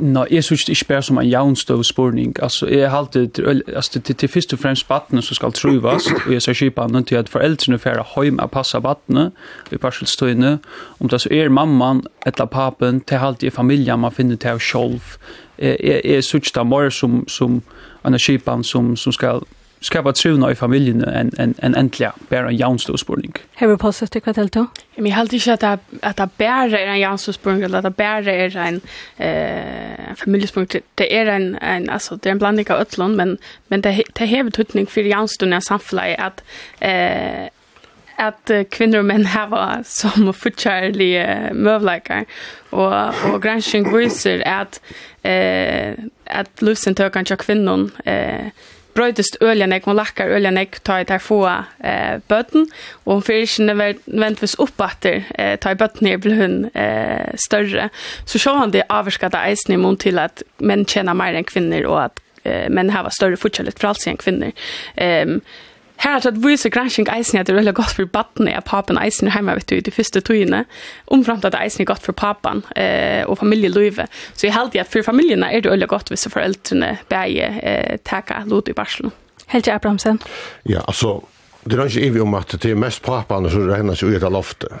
Speaker 6: Nå, jeg synes det ikke bare som en jaunstøv spurning. Altså, jeg har alltid, altså, til, til først og fremst battene som skal truvas, og jeg ser kjipene til at foreldrene får høyme og passe battene i parselstøyene. Om det så er mamman eller papen, til alltid i familien man finner til selv. Jeg, jeg, jeg synes det er mer som, som en kjipene som, som skal skapa truna i familjen en en en äntliga bara en jaunstosburning.
Speaker 1: Hur på sätt det kvartal då?
Speaker 4: Men jag hade inte att det att det bara är en jaunstosburning eller att det bara är en eh familjespunkt. Det är en en alltså det är en blandning av ötlon men men det det har betydning för jaunstorna samfällig att eh att kvinnor och män har som fortjærlige mövlikar och och granskning visar att eh att at løsentøkene kanske kvinnor eh brøytist øljanek, hun lakkar øljanek, ta i tar få eh, bøtten, og hun fyrir ikke nødvendigvis oppatter, eh, ta i bøtten her blir hun eh, større. Så sjå han det avvarskade eisen i mån til at menn tjener mer enn kvinner, og at eh, menn hava større fortsatt for alt enn kvinner. Eh, Her har tatt vise gransking eisen at det er veldig godt for battene av papen eisen hjemme, vet du, de første togene, omframt at eisen er godt for papen eh, og familieløyve. Så jeg heldig at for familiene er det veldig godt hvis foreldrene beger eh, teka lot i barselen.
Speaker 1: Helt Abrahamsen?
Speaker 3: Ja, altså, det er ikke ivig om at det er mest papen som regner seg ut av loftet.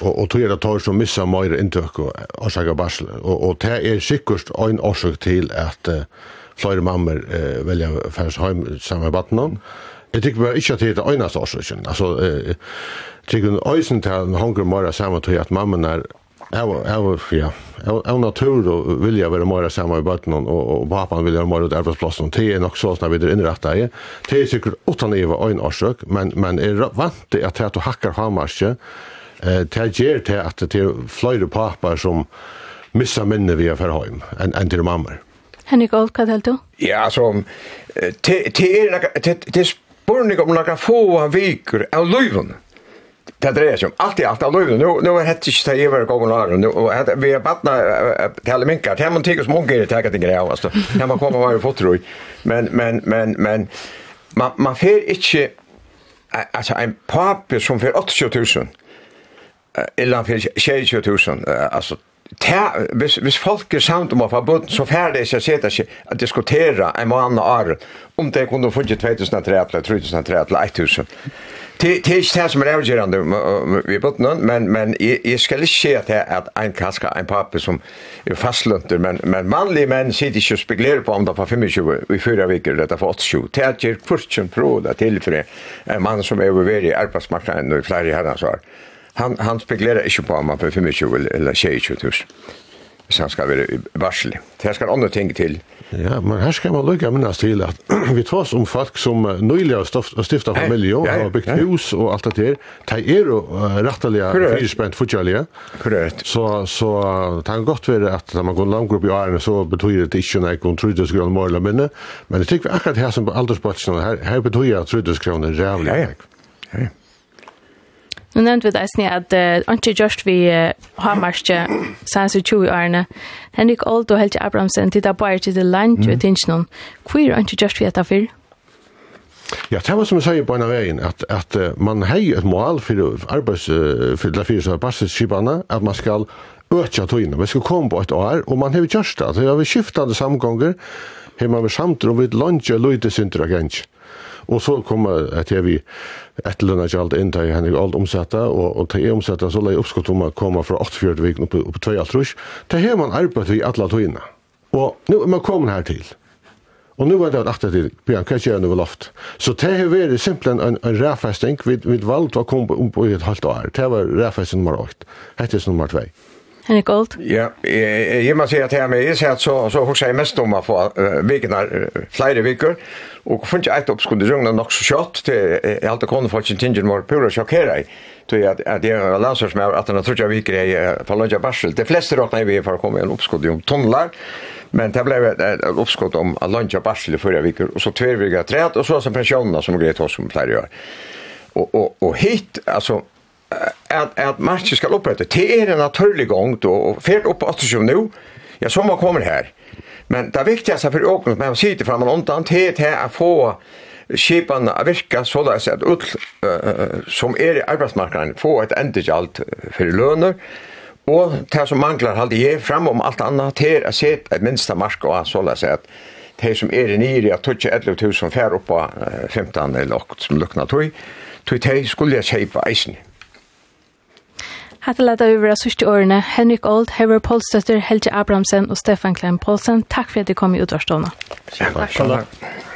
Speaker 3: Og, og tog er det tar som missa mer inntøk og årsak av barsel. Og, og det er sikkert en årsak til at uh, flere mammer uh, velger færds hjem sammen med battene. Jeg tykker bare ikke at det er det øyneste årsøkken. Altså, jeg tykker øysen til han hongur mer sammen til at mammen er av ja, av natur og vilja være mer sammen i bøtten og, og papan vilja være mer ut arbeidsplassen. Det er nok så sånn er innrettet i. Det er sikkert utan iva øyn årsøk, men, men er vant til at du hakkar hamarskje, eh, det gjør til at det er flere papar som missa minne via ferheim enn en til mammer.
Speaker 1: Henrik Old, hva er det du?
Speaker 5: Ja, altså, det er, det er, spurning om några få veckor av löven. Det dreier seg om alt i alt av løyvene. Nå, nå er det ikke til iver kongen og æren. Og vi er badna til alle minkar. Det er man tykker tikkes munger i tega ting greia. Det man kommer være fotroi. Men, men, men, men, man, man fer ikke, altså en papi som fer 80 000, eller han fer 20 000, altså ta hvis hvis folk er samt om å få bort så färdig så ser det sig att diskutera en och annan år om det kunne få 2003 eller 2003 eller 1000 Det det ikke det som er avgjørende vi bort noen men men jeg skal ikke se att at en kaska en papper som er fastlunter men men manlig menn sitter ikke og spekulerer på om det på 25 i fyra viker, eller veckor detta för 87 tätjer kursen pro det til for en mann som er over i arbeidsmarknaden og i flere herrens år han, han spekulerer ikke på om han får 25 eller 20 000 hvis han skal være varselig. Det skal andre ting til.
Speaker 3: Ja, men her skal man lykke minnes til at vi tar om folk som nylig har stiftet familie og har byggt hus og alt det der. De er jo rettelige fyrspent fortjellige.
Speaker 5: Korrekt.
Speaker 3: Så, så det kan godt være at når man går langt opp i årene så betyr det ikke noe om kan trydesgrønne mål og minne. Men jeg tykker akkurat her som på aldersplatsene her, her betyr at trydesgrønne er rævlig.
Speaker 5: Ja, ja. ja.
Speaker 1: Nu nevnte vi det eisne at Antje Gjørst vi har marsje sanns i 20 årene. Henrik Oldo og Helge Abramsen til det bare til det land
Speaker 3: jo
Speaker 1: tinsk noen. Hvor er Antje Gjørst vi etter fyr?
Speaker 3: Ja, det var som jeg sier på en av veien, at, at man har et mål for arbeids, for det fyrir som er at man skal øke tøyene. Vi skal komme på et år, og man har gjort det. Det har vi skiftende samgånger, har man vært samt, og vi har lønge løyde synder og gjenst. Og så kommer at jeg vi etterlønner ikke alt inn til Henrik Ald omsette, og, og til jeg omsette så la jeg oppskott om å komme fra 48 viken opp, opp til 2 altrus. Til her man arbeidet i alle togene. Og nå er man kommet her til. Og nu var det at det Björn kan göra nu loft. Så det har vært simpelthen en, en räfästning vid, vid å komme om på ett halvt år. Det var ræfesting nummer 8. Hette nummer 2.
Speaker 1: Henrik Gold?
Speaker 5: Ja, jeg, jeg må si at her med Isert så, så hos jeg mest om å få uh, vikene, uh, flere viker, og funnet jeg et oppskudd i rungene nok så kjøtt, til jeg alltid kone få sin tingen var pura sjokkere i, til at, at jeg var landsørs med at han har trutt jeg viker i på Lønja Barsel. De fleste råkna i vi for å komme i en oppskudd om tunnlar, men det blev et, et oppskudd om lunch Barsel i forrige viker, og så tverviger jeg træt, og så som pensionerna pensjonene som greit hos som flere gjør. Og, og, og hit, altså, at, at matchen skal opprette. Det er en naturlig gang, og fer opp 28 nå, ja, så man kommer her. Men det viktigaste för åknet med att sitta fram och undan det är att få skipan att virka så där så att ull uh, som är i arbetsmarknaden få ett ändegalt för löner och det som manglar hade ge fram om allt annat det är att se ett minsta mark och så där så att det som är nere i att toucha 11 000 fär upp på 15 eller 8 som luknar tog tog det skulle jag köpa
Speaker 1: Hatta lata over av sørste årene, Henrik Old, Hever Polstøtter, Helge Abramsen og Stefan Klein Polsen. Takk for at du kom i utvarstående.
Speaker 5: Takk.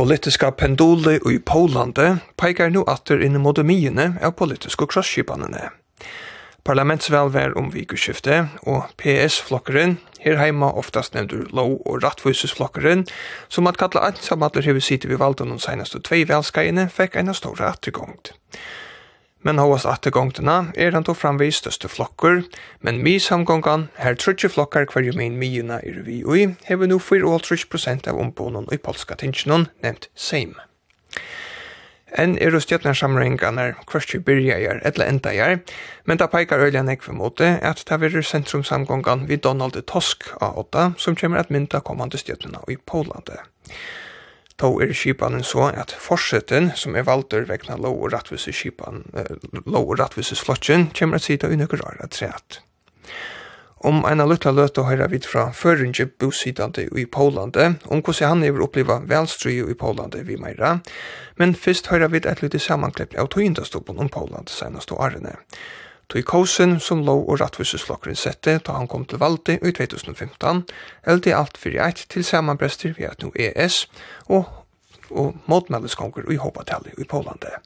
Speaker 8: Politiska pendule i Polande peikar nu atter inn mot myene av politiske krosskipanene. Parlamentsvelver om vikuskiftet og PS-flokkeren, her heima oftast nevndur lov- og rattfysesflokkeren, som at kalla ansamallar hever sitte vi valden de senaste tvei velskaiene, fekk eina stora attergångt men hovast attergongtena er han tog framvis største flokker, men misamgongan, her trutje flokkar hver min mijuna er vi ui, hever nu 4,3% av ombonen i polska tingsjonen, nevnt Seim. En er og stjøtnersamringarnar kvarstju byrjajar etla endajar, men da peikar øljan ekve måte at det verur sentrumsamgongan vid Donald Tusk A8 som kommer at mynda kommande stjøtnerna i Polande. Då er skipanen så at forsetten, som er valder vegna lov og rattvise skipan, eh, lov og rattvises flotjen, kommer at sida i rara treat. Om en lutla løt og høyra vid fra føringe bosidande i Polande, om hvordan han er oppleva velstry i Polande vi meira, men fyrst høyra vid et lytte sammanklipp av tøyndastobon om Polande senast og årene. Tui Kosen, som lov og rattviseslokkeren sette da han kom til valde i 2015, held i alt fyrir eit til samanbrester via nu ES og, og motmeldeskonger i Håpatalli i Pålandet.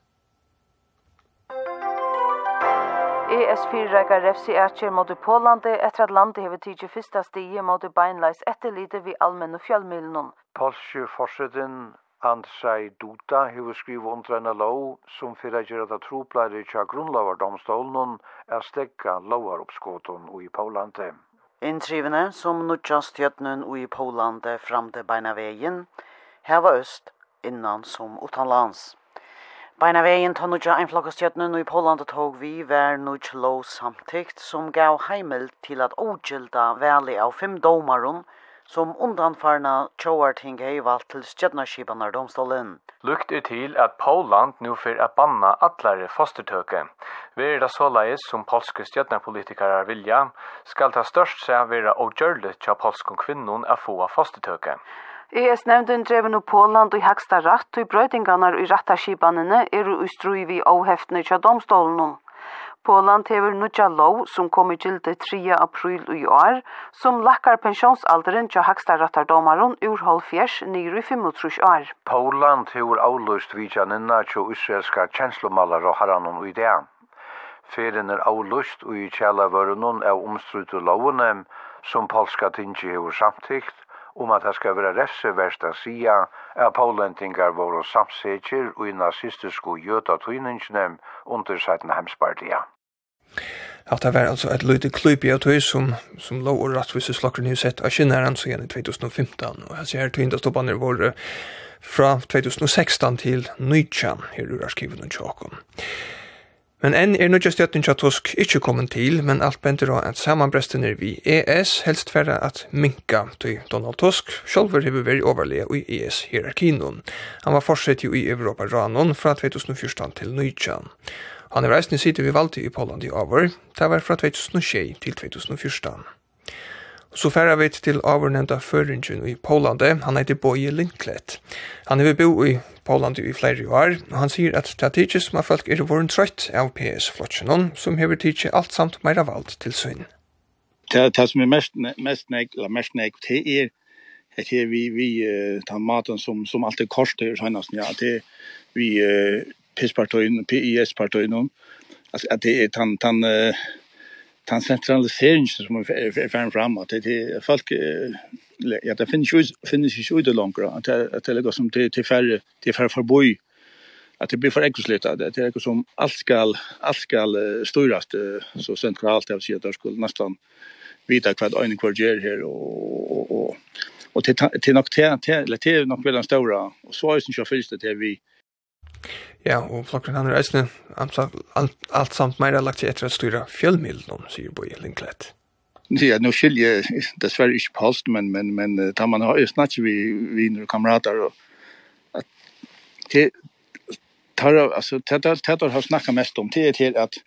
Speaker 9: ES fyrreikar refsi ætjer mot Pålandi etter at landet hever tidsi fyrsta stige mot beinleis etterlite vi allmenn og fjallmiljnum.
Speaker 10: Polsju forsøtten Andrzej Duda hefur skriva under eina lov som fyrir að gera það trúblæri tja grunnlavardomstólnun er stegga lovaruppskotun í Pólandi.
Speaker 9: Inntrivene som nutja stjøtnun í Pólandi fram til beina vegin heva øst innan som utanlands. Beina vegin ta nutja einflokkastjøtnun í Pólandi tog vi ver nutja lov samtikt som gav heimel til at ogilda veli av fem domarum som undanfarna tjóarting valgt til stjøtnarskipanar domstolen.
Speaker 11: Lukt er til at Poland nu fyrir at banna allare fostertøke. Veri det såleis som polske stjøtnarpolitikarar vilja, skal ta størst seg vera oggjørlet tja polskon kvinnon a få fostertøke.
Speaker 12: ES-nevnden drev nu Poland i haksta ratt, og brøytingarnar i rattarskipanene er ustru vi avheftene tja domstolen. Poland hever nudja lov som kom i gilde 3. april i år, som lakkar pensjonsalderen til haksta rattardomaren ur halvfjers nyr i 35 år.
Speaker 10: Poland hever avlust vidjanina til israelska kjenslomalar og haranon i det. Ferien er avløst og i kjellavørenon av omstrutte lovene som polska tingi hever samtikt, om at det skal være refseverst å si at polendingar våre samsetjer og i nazistiske jødatøyningene under 17 hemspartiet
Speaker 8: at det var altså et lite klyp i autoi som, som lå og rattvise slakkerne i sett av kinnæren så igjen i 2015, og jeg ser til hinda stoppene våre fra 2016 til 19 her ur arkiven og tjåkon. Men enn er nødja støtten tja Tusk ikkje kommet til, men alt bender av at samanbresten er vi ES helst færre at minka til Donald Tusk, sjolver hever veri overlega i ES-hierarkinon. Han var forsett jo i Europa-ranon fra 2014 til 19. Han er reisende sitte vi valgte i Poland i over, det var fra 2006 til 2014. Så færa vi til avernevnda føringen i Poland, han heter Boje Lindklett. Han er bo i Poland i flere år, og han sier at det er tidsi som er folk er våren trøtt av PS-flotsjonen, som hever tidsi alt samt meira vald til søgn.
Speaker 13: Det, det som er mest, mest nek, eller mest nek, det er det er vi, vi tar maten som, som alltid koster, sånn at ja, det vi PIS-partøyen, PIS-partøyen, at det er tan, tan, tan sentralisering som er ferdig fram, at det er folk, ja, det finnes jo finnes ikke ut langere, at det er noe som til, til færre, til færre forboi, at det blir for ekkoslitt, at det er noe som alt skal, alt skal styrast, så sentralt, jeg vil si at det skulle nesten vita hva øyne hver gjør her, og, og, og, og til, til nok til, til, til nok vel den store, og så er det ikke fyrst til vi,
Speaker 8: Ja, og flokken han er eisne, alt samt meira lagt til etter å styra fjellmiddelen, sier Boi Lindklett.
Speaker 13: Ja, nu skiljer jeg dessverre ikke på men, men, men da man har jo snakket vi viner og kamerater, og at det tar, altså, det tar har snakket mest om, det er til at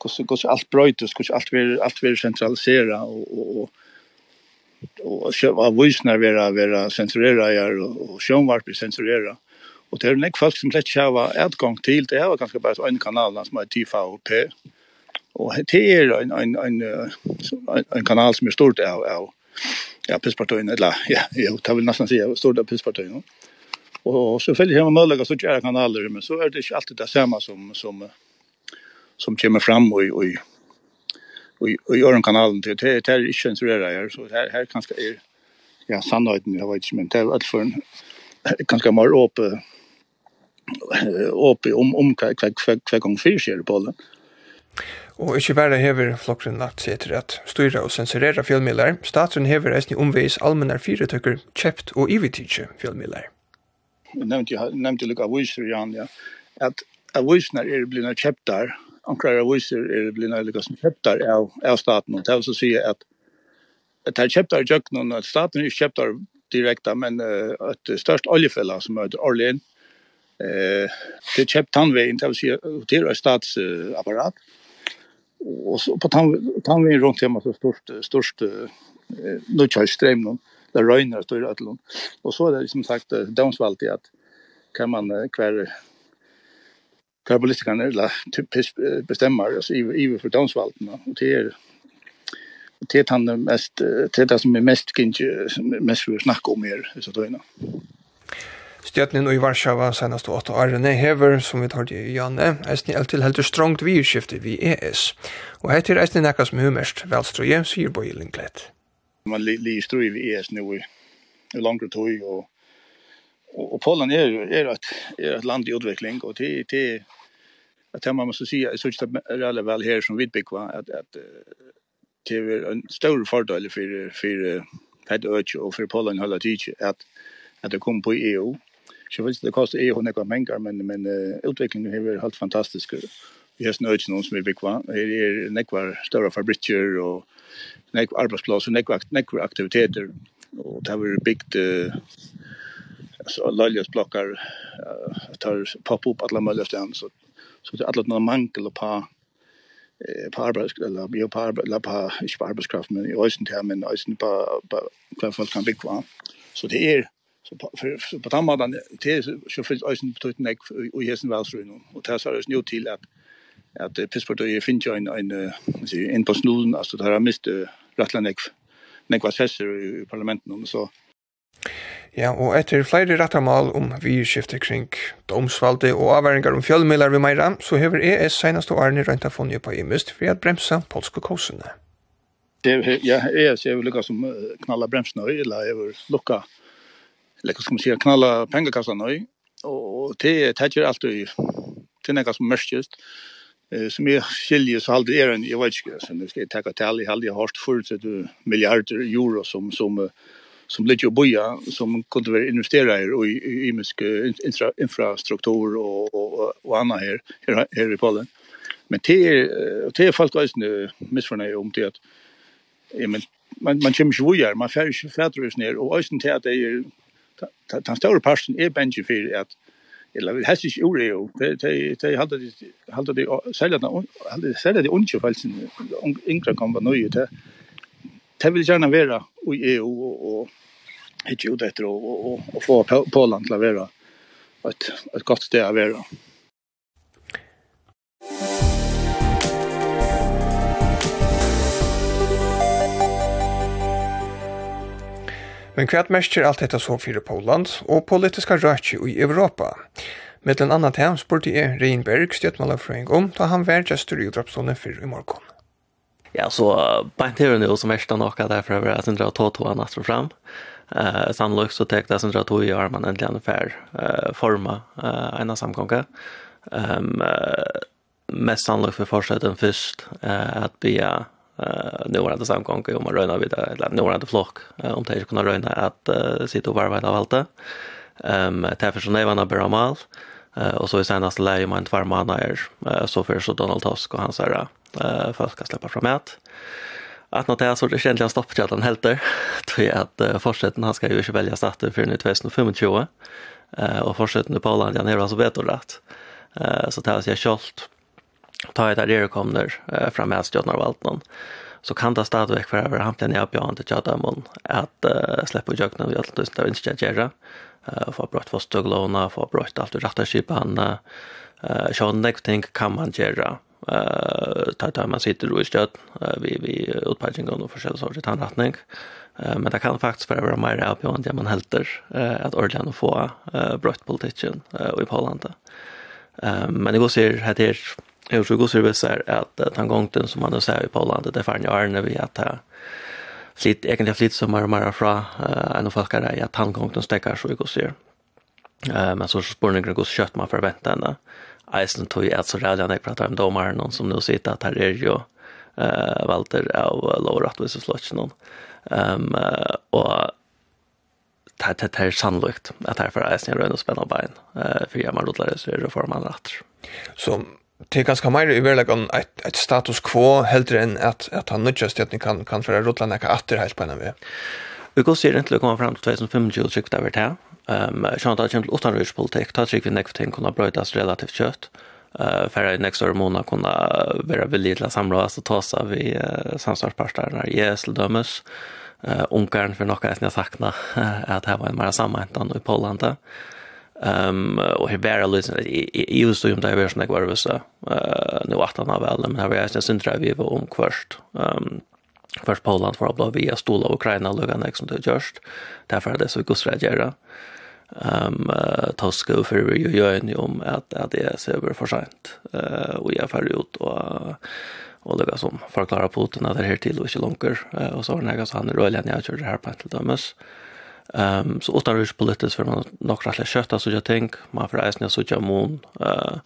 Speaker 13: hvordan alt brøytes, hvordan alt vil, alt vil sentralisere, og og og og sjøva voisnar vera vera sensurera og og sjønvarp sensurera. Og det er nek folk som slett kjava adgang til, det er ganske bare en kanal som er Tifa Og det er en, en, en, en kanal som er stort av, av ja, pisspartøyene, eller ja, jo, det vil nesten si stort av pisspartøyene. Og selvfølgelig har man mulighet til å gjøre kanaler, men så er det ikke alltid det samme som, som, som kommer fram og, og, og, og gjør kanalen til. Det, det er ikke en surere her, så her, her kanskje er ja, sannheten, jeg vet ikke, men det er alt for en ganske mer åpen oppe om, om hver, hver, hver, hver gang fyrir skjer på den.
Speaker 8: Og ikkje berre hever flokken natt etter at styra og sensurera fjellmiddler, statsen hever eisne omveis allmennar fyretøkker kjept og ivitidje
Speaker 13: fjellmiddler. Nevnte jeg, nevnte jeg lukka aviser, Jan, ja, at avisene er blivna kjeptar, ankrar aviser er blivna lukka som kjeptar av, av staten, og det er altså å si at det er kjeptar i jøkken, at staten er kjeptar direkta, men uh, et størst oljefella som heter Orlin Eh, det köpt vi till att säga till ett statsapparat. Och så på tand, vi runt hemma så stort, stort eh, nu kör ström någon. Där röjner står det allon. Och så är det som sagt downsvalt att kan man kvar karbolistikerna eller typ bestämmer alltså i i för downsvalten och det är det är han mest det är det som är mest kanske mest vi snacka om här så då innan.
Speaker 8: Stjøtnen i Varsjava senast og åtta årene hever, som vi tar det i Janne, eisen i til heldur strongt virskifte vi ES. Og heter eisen i nekka som humest, velstrøye, sier Bøye Lindglet.
Speaker 13: Man li strøy vi ES nå i langre tøy, og, og, og Polen er, er, et, er et land i utvikling, och til, til att man må si, jeg synes det er veldig vel her som vidbyggva, at, at det er en stor fördel for, for Pet Urge og for Polen hele tiden at at det kom på EU Så visst det kostar ju några ekonomi men men utvecklingen är helt fantastisk. Vi har snöjt någon som är bekva. Det är nekvar stora fabriker och nekvar arbetsplatser, nekvar nekvar aktiviteter och det har byggt alltså löjliga blockar tar pop upp alla möjliga ställen så så det alla några mangel och eh på arbets eller bio på eller på arbetskraft men i ösen termen ösen på på kvar folk kan bygga så det är Så på, för, så på den det är så finns ösen betytt näck och hesen välsrön. Och det är svarar nu till att att Pittsburgh finns ju en, en, en på snuden, alltså det har mist uh, rättla näck, näck var i parlamenten. Så
Speaker 8: Ja, og etter flere rettamal om vidskifte kring domsvalde og avværingar om fjølmilar vi meira, så hever ES senaste årene røynta funnet på imust for at bremsa polske kosene.
Speaker 13: Det, ja, ES er jo lukka som knalla bremsene, eller er lukka eller hva skal man si, knalla pengekassa nøy, og det er tætjer alt alltid til nekka som mørkjøst, som jeg skiljer så halde er en, jeg vet ikke, så jeg skal takka til, jeg aldri har hatt forutsett milliarder euro som, som, som ligger og boja, som kunne være investera i imisk infra, infrastruktur og, og, og anna her, her, her i Polen. Men det er, det er folk også misfornøy om det at, ja, men, man, man kommer ikke vujar, man færre ikke fædrus ned, og eisne til at det er den store parten er bensjen for at eller vi helst ikke gjorde jo, de hadde de, hadde de, selja de, særlig de unge felsen, yngre kom var nøye, de, de vil gjerne være i EU og, og ikke gjorde etter og, og, få Polen til å være et, et godt sted å være.
Speaker 8: Men kvart mestjer alt dette så fyrir Poland og politiska røkje i Europa. Med Mellan annat hem spurte jeg Reinberg stjøttmalerfrøying om da han var gestur i utdrapsstående fyrir i morgon.
Speaker 14: Ja, så bænt her nu som ersta nokka derfor er at sindra tå tå han fram. Eh, sannolikt så tek det sindra tå i armen endelig en fær uh, forma uh, ena samgånga. Um, uh, mest sannolikt for fortsetten først uh, at bia eh nu var det samgång om man röna vid eller nu var det flock om det kunde röna att sitta och varva av allt. Ehm därför så nevarna bra mal och så i senaste läge man två månader så för så Donald Tusk och hans här eh folk ska släppa fram ett. Att något är så det egentligen stoppar att han helt där tror att fortsätten han ska ju inte välja starta för nu 2025 eh och fortsätten på Polen han är alltså bättre rätt eh så tar jag skolt ta ett där det kommer eh, fram med stjärnor och allt någon så kan det stadigvæk være over hamten i oppgjørende til Jadamon at uh, slipper jøkene vi alt tusen der ikke gjøre uh, få brått for støglåna få brått alt du rettere skipene uh, så nek ting kan man gjøre uh, ta ta man sitter i støt uh, vi, vi utpegging og forskjellige sorter tannretning uh, men det kan faktisk være mer oppgjørende enn man helter uh, at ordentlig å få uh, brått politikken uh, i Polandet uh, men det går sier at det er Jag tror också det är att den gången som man säger i Polen, det är fan jag när vi att flit egentligen flit som är mer fra en av folkarna i att han gången stäcker så jag ser. Eh men så spårningen går kött man förväntar ändå. Eisen tog ju alltså rädd när jag pratar om domaren någon som nu sitter att här är ju eh Walter av Laura så och någon. Ehm och det det är sannolikt att här för Eisen är och spänna bein. Eh för jag man låter det så man rätt.
Speaker 8: Som det er ganske mer i verklig om et, ett status quo heldre enn at, at han nudgas till att ni kan kan föra rådla nekka atter helt på en väg. Vi
Speaker 14: går sier egentlig å komme frem til 2025 og tryckt över det. Ehm jag antar att det til rörspolitik da trykker vi nästa ting kunne brötas relativt kött. Eh för att nästa månad kunna vara villig till att oss och ta sig vi samstarparterna i Eslödömes. Eh Ungarn för något att jag saknar att här var en mer sammanhängande i Polen där. Ehm och hur bara lyssna i just om det där såna kvar var så eh nu åtta när väl men här är det sen tror vi om kvart. Ehm först Poland för att blå via stola Ukraina lugga nästa till just därför det så gott det göra. Ehm taska för vi gör ni om att att det är så över för sent. Eh och jag färd ut och och lugga som förklara Putin att det här till och inte långt och så har näga så han rullar ner jag tror det här på till Thomas. Ehm så utan rus politiskt för man nog rätt kötta så jag tänk man för äsna så jag mon eh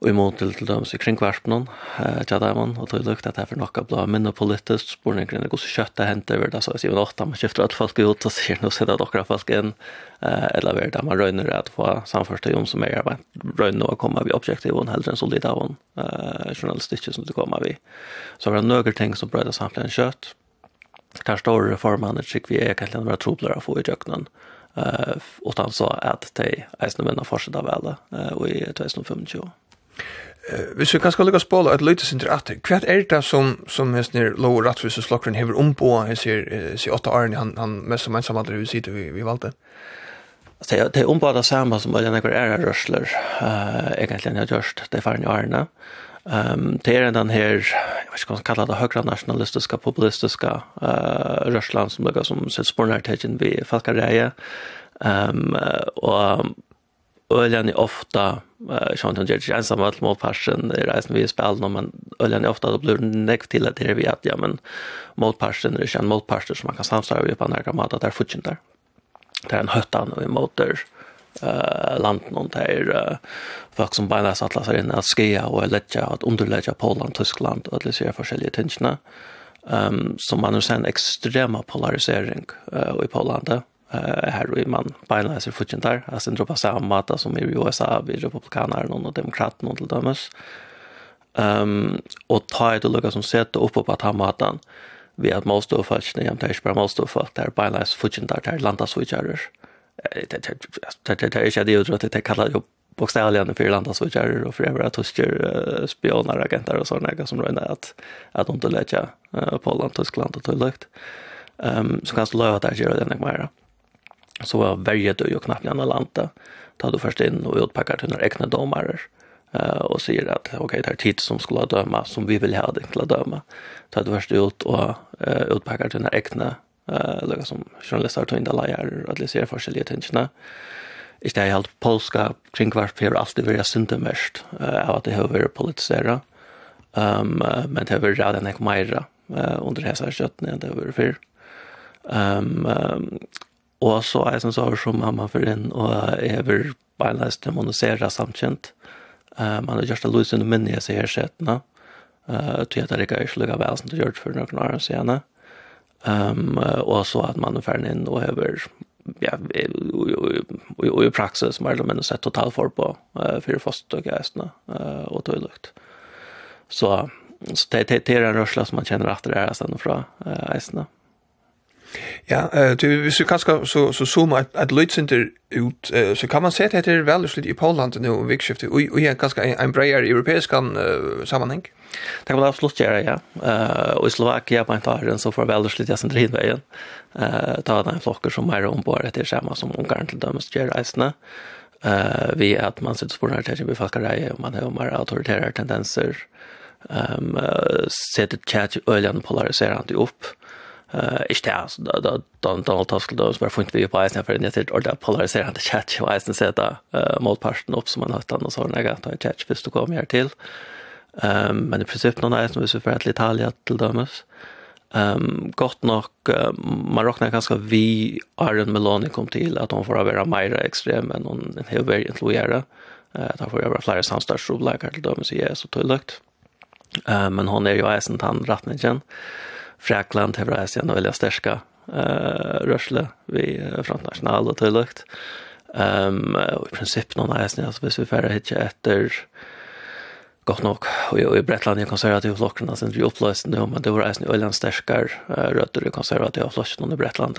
Speaker 14: och emot till dem så kring kvartnon eh jag där man och det luktar det för några blå men politiskt spår kring det går så kötta hänt över det så jag ser åtta man skiftar att folk ut och ser nu så där några folk in eh eller vart där man rönner att få samförsta om som är rönner och komma vi objektiv och hellre en solid av en eh journalistiskt som det kommer vi så har några ting som brödas samtidigt kött tar står formannen tycker vi är kanske några trubblar att få i jöknen. Eh och han sa att det är snarare en fortsatt av alla och i 2025.
Speaker 8: Eh vi ska kanske lägga spåla ett lite inter at Kvart är det som, som mest ner low rat för så slockren Slokkren om på han her sig åtta år han, han mest som ensam aldrig vi sitter vi, vi valde.
Speaker 14: Det er, det er ombå det som alla några är rørsler eh egentligen jag just gjørst det för en årene. Um, det er den här jag vet inte vad man det, högra nationalistiska populistiska uh, Røsland som ligger som sitt spornærtegjen ved Falkareie. Um, och Öljan är ofta eh Sean Tangert ensam att mot passion i reisen vi spelar men Öljan är ofta då blir näck till att det är vi att ja men mot passion det är en mot passion som man kan samstöra på andra gamla där futchen där. Det är en höttan och en motor uh, land og det uh, folk som beina satt seg inn at skia og letja og underletja Poland, Tyskland og alle sier forskjellige tingene um, som man jo ser en ekstrema polarisering uh, i Polandet eh här vi man beina sig futchen där alltså droppa samma mata som i USA vi republikaner och demokraterna till dömes Ehm och ta det lucka som sett upp på att ha matan vi att måste och fast nej jag tänkte bara måste och fast där by last där där landa switchers det är inte det jag tror att det kallar ju bokstavligen för landa så där och för över tyskar spioner agenter och såna som rör att att de inte lägga på land Tyskland och tillräckligt. Ehm så kanske låta där göra den mer. Så var varje du ju knappt landa landa. Ta du först in och utpackar till några egna domare eh och säger att okej okay, det är tid som skulle döma som vi vill ha det att döma. Ta du först ut och utpackar till några egna eh lukka som journalistar tog inda lajar og at leser forskjellige tingene. Ikke det er helt polska kringkvarp har alltid vært syntemest av at det har vært politisera. Um, men det har vært rad enn ek meira uh, under hesa kjøttene enn det har vært fyr. Um, um, og så er jeg som sa som mamma for inn og jeg har beinleis demonisera samkjent. Eh man har gjort det løsende minne i seg her setene. Eh til at det ikke er ikke lukka vel som det gjør for noen år siden. Um, och så att man ungefär in och över ja och i praxis mer eller mindre sett total för på uh, för fast och gästerna uh, och tydligt. Så så det det är en rörsla som man känner efter det här sen från uh, gästerna.
Speaker 8: Ja, du, hvis vi kanskje så, så zooma et, et løytsenter ut, så kan man se at det er veldig slutt i Poland nå om vikskiftet, og, og i en ganske en, en bredere europeisk uh, sammenheng.
Speaker 14: Det kan man absolutt gjøre, ja. Uh, og i Slovakia på en taren så får veldig slutt jeg sender hit Eh Uh, ta den flokker som er ombord etter skjema som Ungarn til dømes gjør reisende. Uh, vi at man sitter spår her til vi blir falskere, og man har mer autoritære tendenser, um, uh, setter tjert øljene polariserende opp, eh ich da da dann dann allt skulle då bara fint vi på isen för det är ordentligt chat och isen så där eh mot parten upp som man har utan och så när jag tar chat först du kommer här till. Ehm men i princip någon är som vi för att Italien till dömes. Ehm gott nog man räknar ganska vi Iron Meloni kom till att hon får vara mer extrem än någon hur väl influera. Eh där får jag vara flera samstarvsroligare till dömes i så tydligt. Ehm men hon är ju isen han rattningen. Frakland har vært en veldig sterske uh, rørsle vi frontnational och Um, Ehm i princip av eisen, altså så vi färra hitcha efter gott nog och i Bretland i konservative flokkene, så er inte oppløst nå, men det var alltså öland uh, rötter i konservativa flokkene i Bretland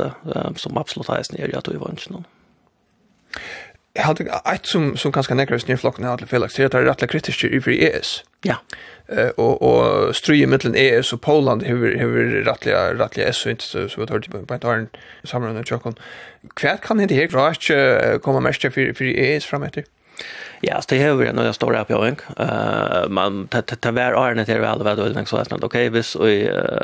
Speaker 14: som absolut är snäll jag tror i vanchen
Speaker 8: jag hade ett som som ganska näkras ner flocken hade Felix det är rätt kritiskt i för ES.
Speaker 14: Ja.
Speaker 8: Eh och och struje mellan ES och Poland hur hur rättliga rättliga ES inte så så hört på på ett arn samlar chocken. Kvärt kan inte helt rätt komma mest för för ES framåt.
Speaker 14: Ja, så det är ju några stora jag. Eh man tar var arnet det väl vad det så att okej, vis och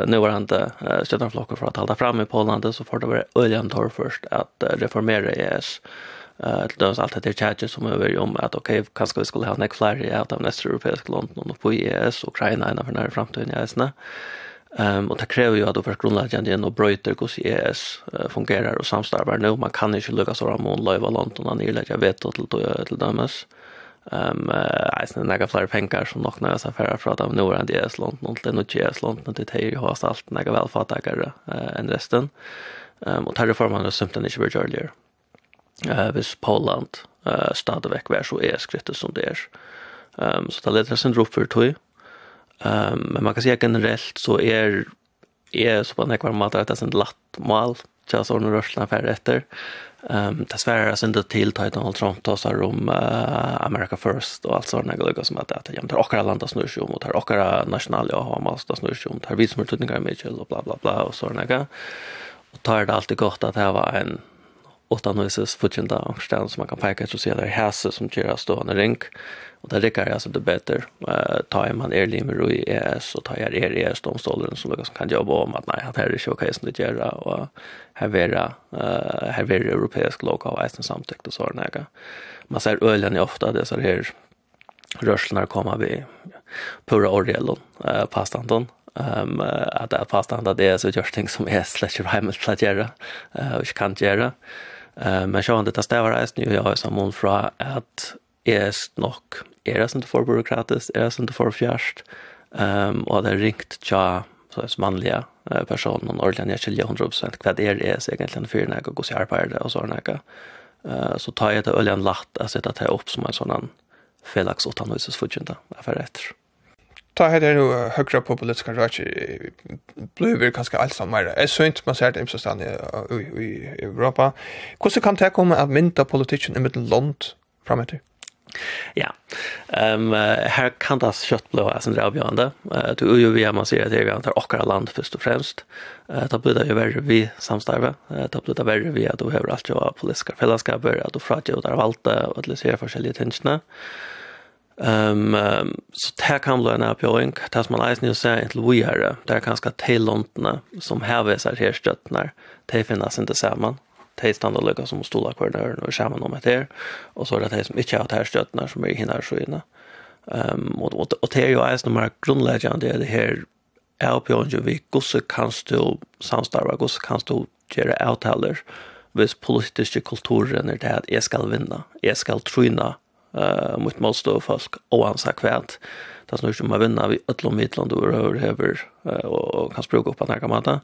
Speaker 14: nu var inte stöttan flockar för att hålla fram i Poland så får det vara öljan tar först att reformera ES. Eh eh till döms allt det chatches som över om att okej kanske vi skulle ha näck fler av nästa europeiska land och på ES och Ukraina ena för när framtiden är snä. Ehm och det kräver ju att för grundläggande igen och bryter hur ES fungerar och samstarvar nu man kan inte lucka så ramon live land och nirlägga veto till till döms. Ehm eh sen några fler pengar som nog när så färra för att av norra än ES land och den och ES London det är ju har allt några välfattare eh än resten. Ehm och tar reformerna symptomen inte blir earlier eh vis Poland eh stad veck vær så är skriftet som det är. Ehm så det leder sen upp för tog. Ehm men man kan säga generellt så är är så på en kvar mat att det är lätt latt mal så nu rörsla för efter. Ehm det svär sen inte till ta utan allt sånt och så om America first och allt såna grejer som att att jag tar och alla andra snur sig om och och alla national jag har massa snur sig om tar vi som tutningar med och bla bla bla och såna grejer. Och tar det alltid gott att var en åtta huses futjenda och ställen som man kan peka så ser det hässer som kör stående rink och där räcker alltså det bättre eh ta man är limer och ES och ta er är är de stolen som kan jobba om att nej att här är det okej som det gör och här vera eh här vera europeisk logo och även och så där man ser ölen är ofta det så här rörslorna kommer vi pura orgelon eh pastanton um, att det er att det är så gjørs ting som är slash rhymes slash göra eh gjøre, kan göra Eh men sjön det stävar är nu jag är som fra att är nog är det inte för byråkratiskt är det inte för fjärst ehm och det ringt tja så är manliga personen och ordentligt jag skiljer 100% vad det är är egentligen för när jag går så här på det och så där eh så tar jag det öljan latt att sätta det upp som en sån felax åt han hos för rätt.
Speaker 8: efter ta här det högra på politiska rätt blir vi ganska allt som mer. Är synt man ser det i stan i Europa. Hur kan det komma att mynta politiken i mitten land framåt?
Speaker 14: Ja. Ehm um, här kan det skött blå alltså det avgörande. Eh uh, du ju vi man ser det vi antar och land först och främst. Eh uh, då blir det ju värre vi samstarva. Eh uh, då blir det värre vi att då har allt ju politiska fällskaper att då framåt där valta och att ser för sig lite Ehm um, så där kan bli en uppgång tas man eisen och säga till vi är där kanske till London som här visar här stöttnar det finnas inte samman det är standardlöka som stola kvar och skärmen om det här och så är det det som inte har här stöttnar som är hinner så inne ehm um, och, och, och det är ju alltså mer grundläggande det här uppgången vi gosse kan stå samstarva gosse kan stå göra avtaler hvis politiska kulturen är det att jag ska vinna, jag ska tryna, uh, mot motstå folk og han sa kvært. Det er snart som å vinne vi ødlom midtland og Rør hever uh, og kan språke opp på denne måten.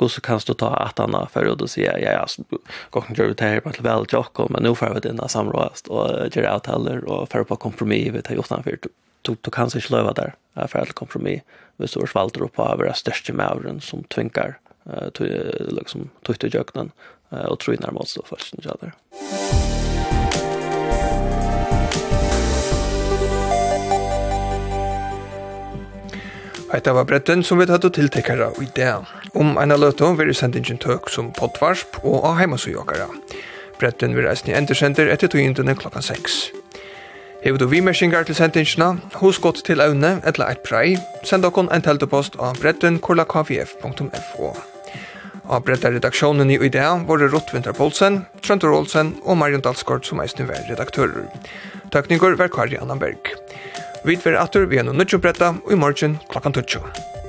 Speaker 14: Och så kan du ta at han har for å si ja ja gången gör vi det her på ett väl jock men nå får vi den där og gjøre avtaler og heller på kompromiss vi tar gjort den for du du kan sig slöva där för att kompromiss du har valgt opp av våra største mauren som tvinkar eh liksom tøyte och uh, og tror närmast då först så.
Speaker 8: Eita var bretten som vi hadde tiltekkara i det. Om eina løte vil sendingen tøk som potvarsp og av heimasugjokkara. Bretten vil reisne endersender etter togjentene klokka 6. Hever du vimerskinger til sendingina, hos godt til øvne eller et prei, send dere en teltepost av bretten kvf.fo. Av brettet redaksjonen i dag var det Rottvinter Poulsen, Trøntor Olsen og Marion Dalsgaard som er var redaktører. Takk var Kari Annanberg. Vi tver atur vi er noe nødjo bretta og i morgen klokkan 12.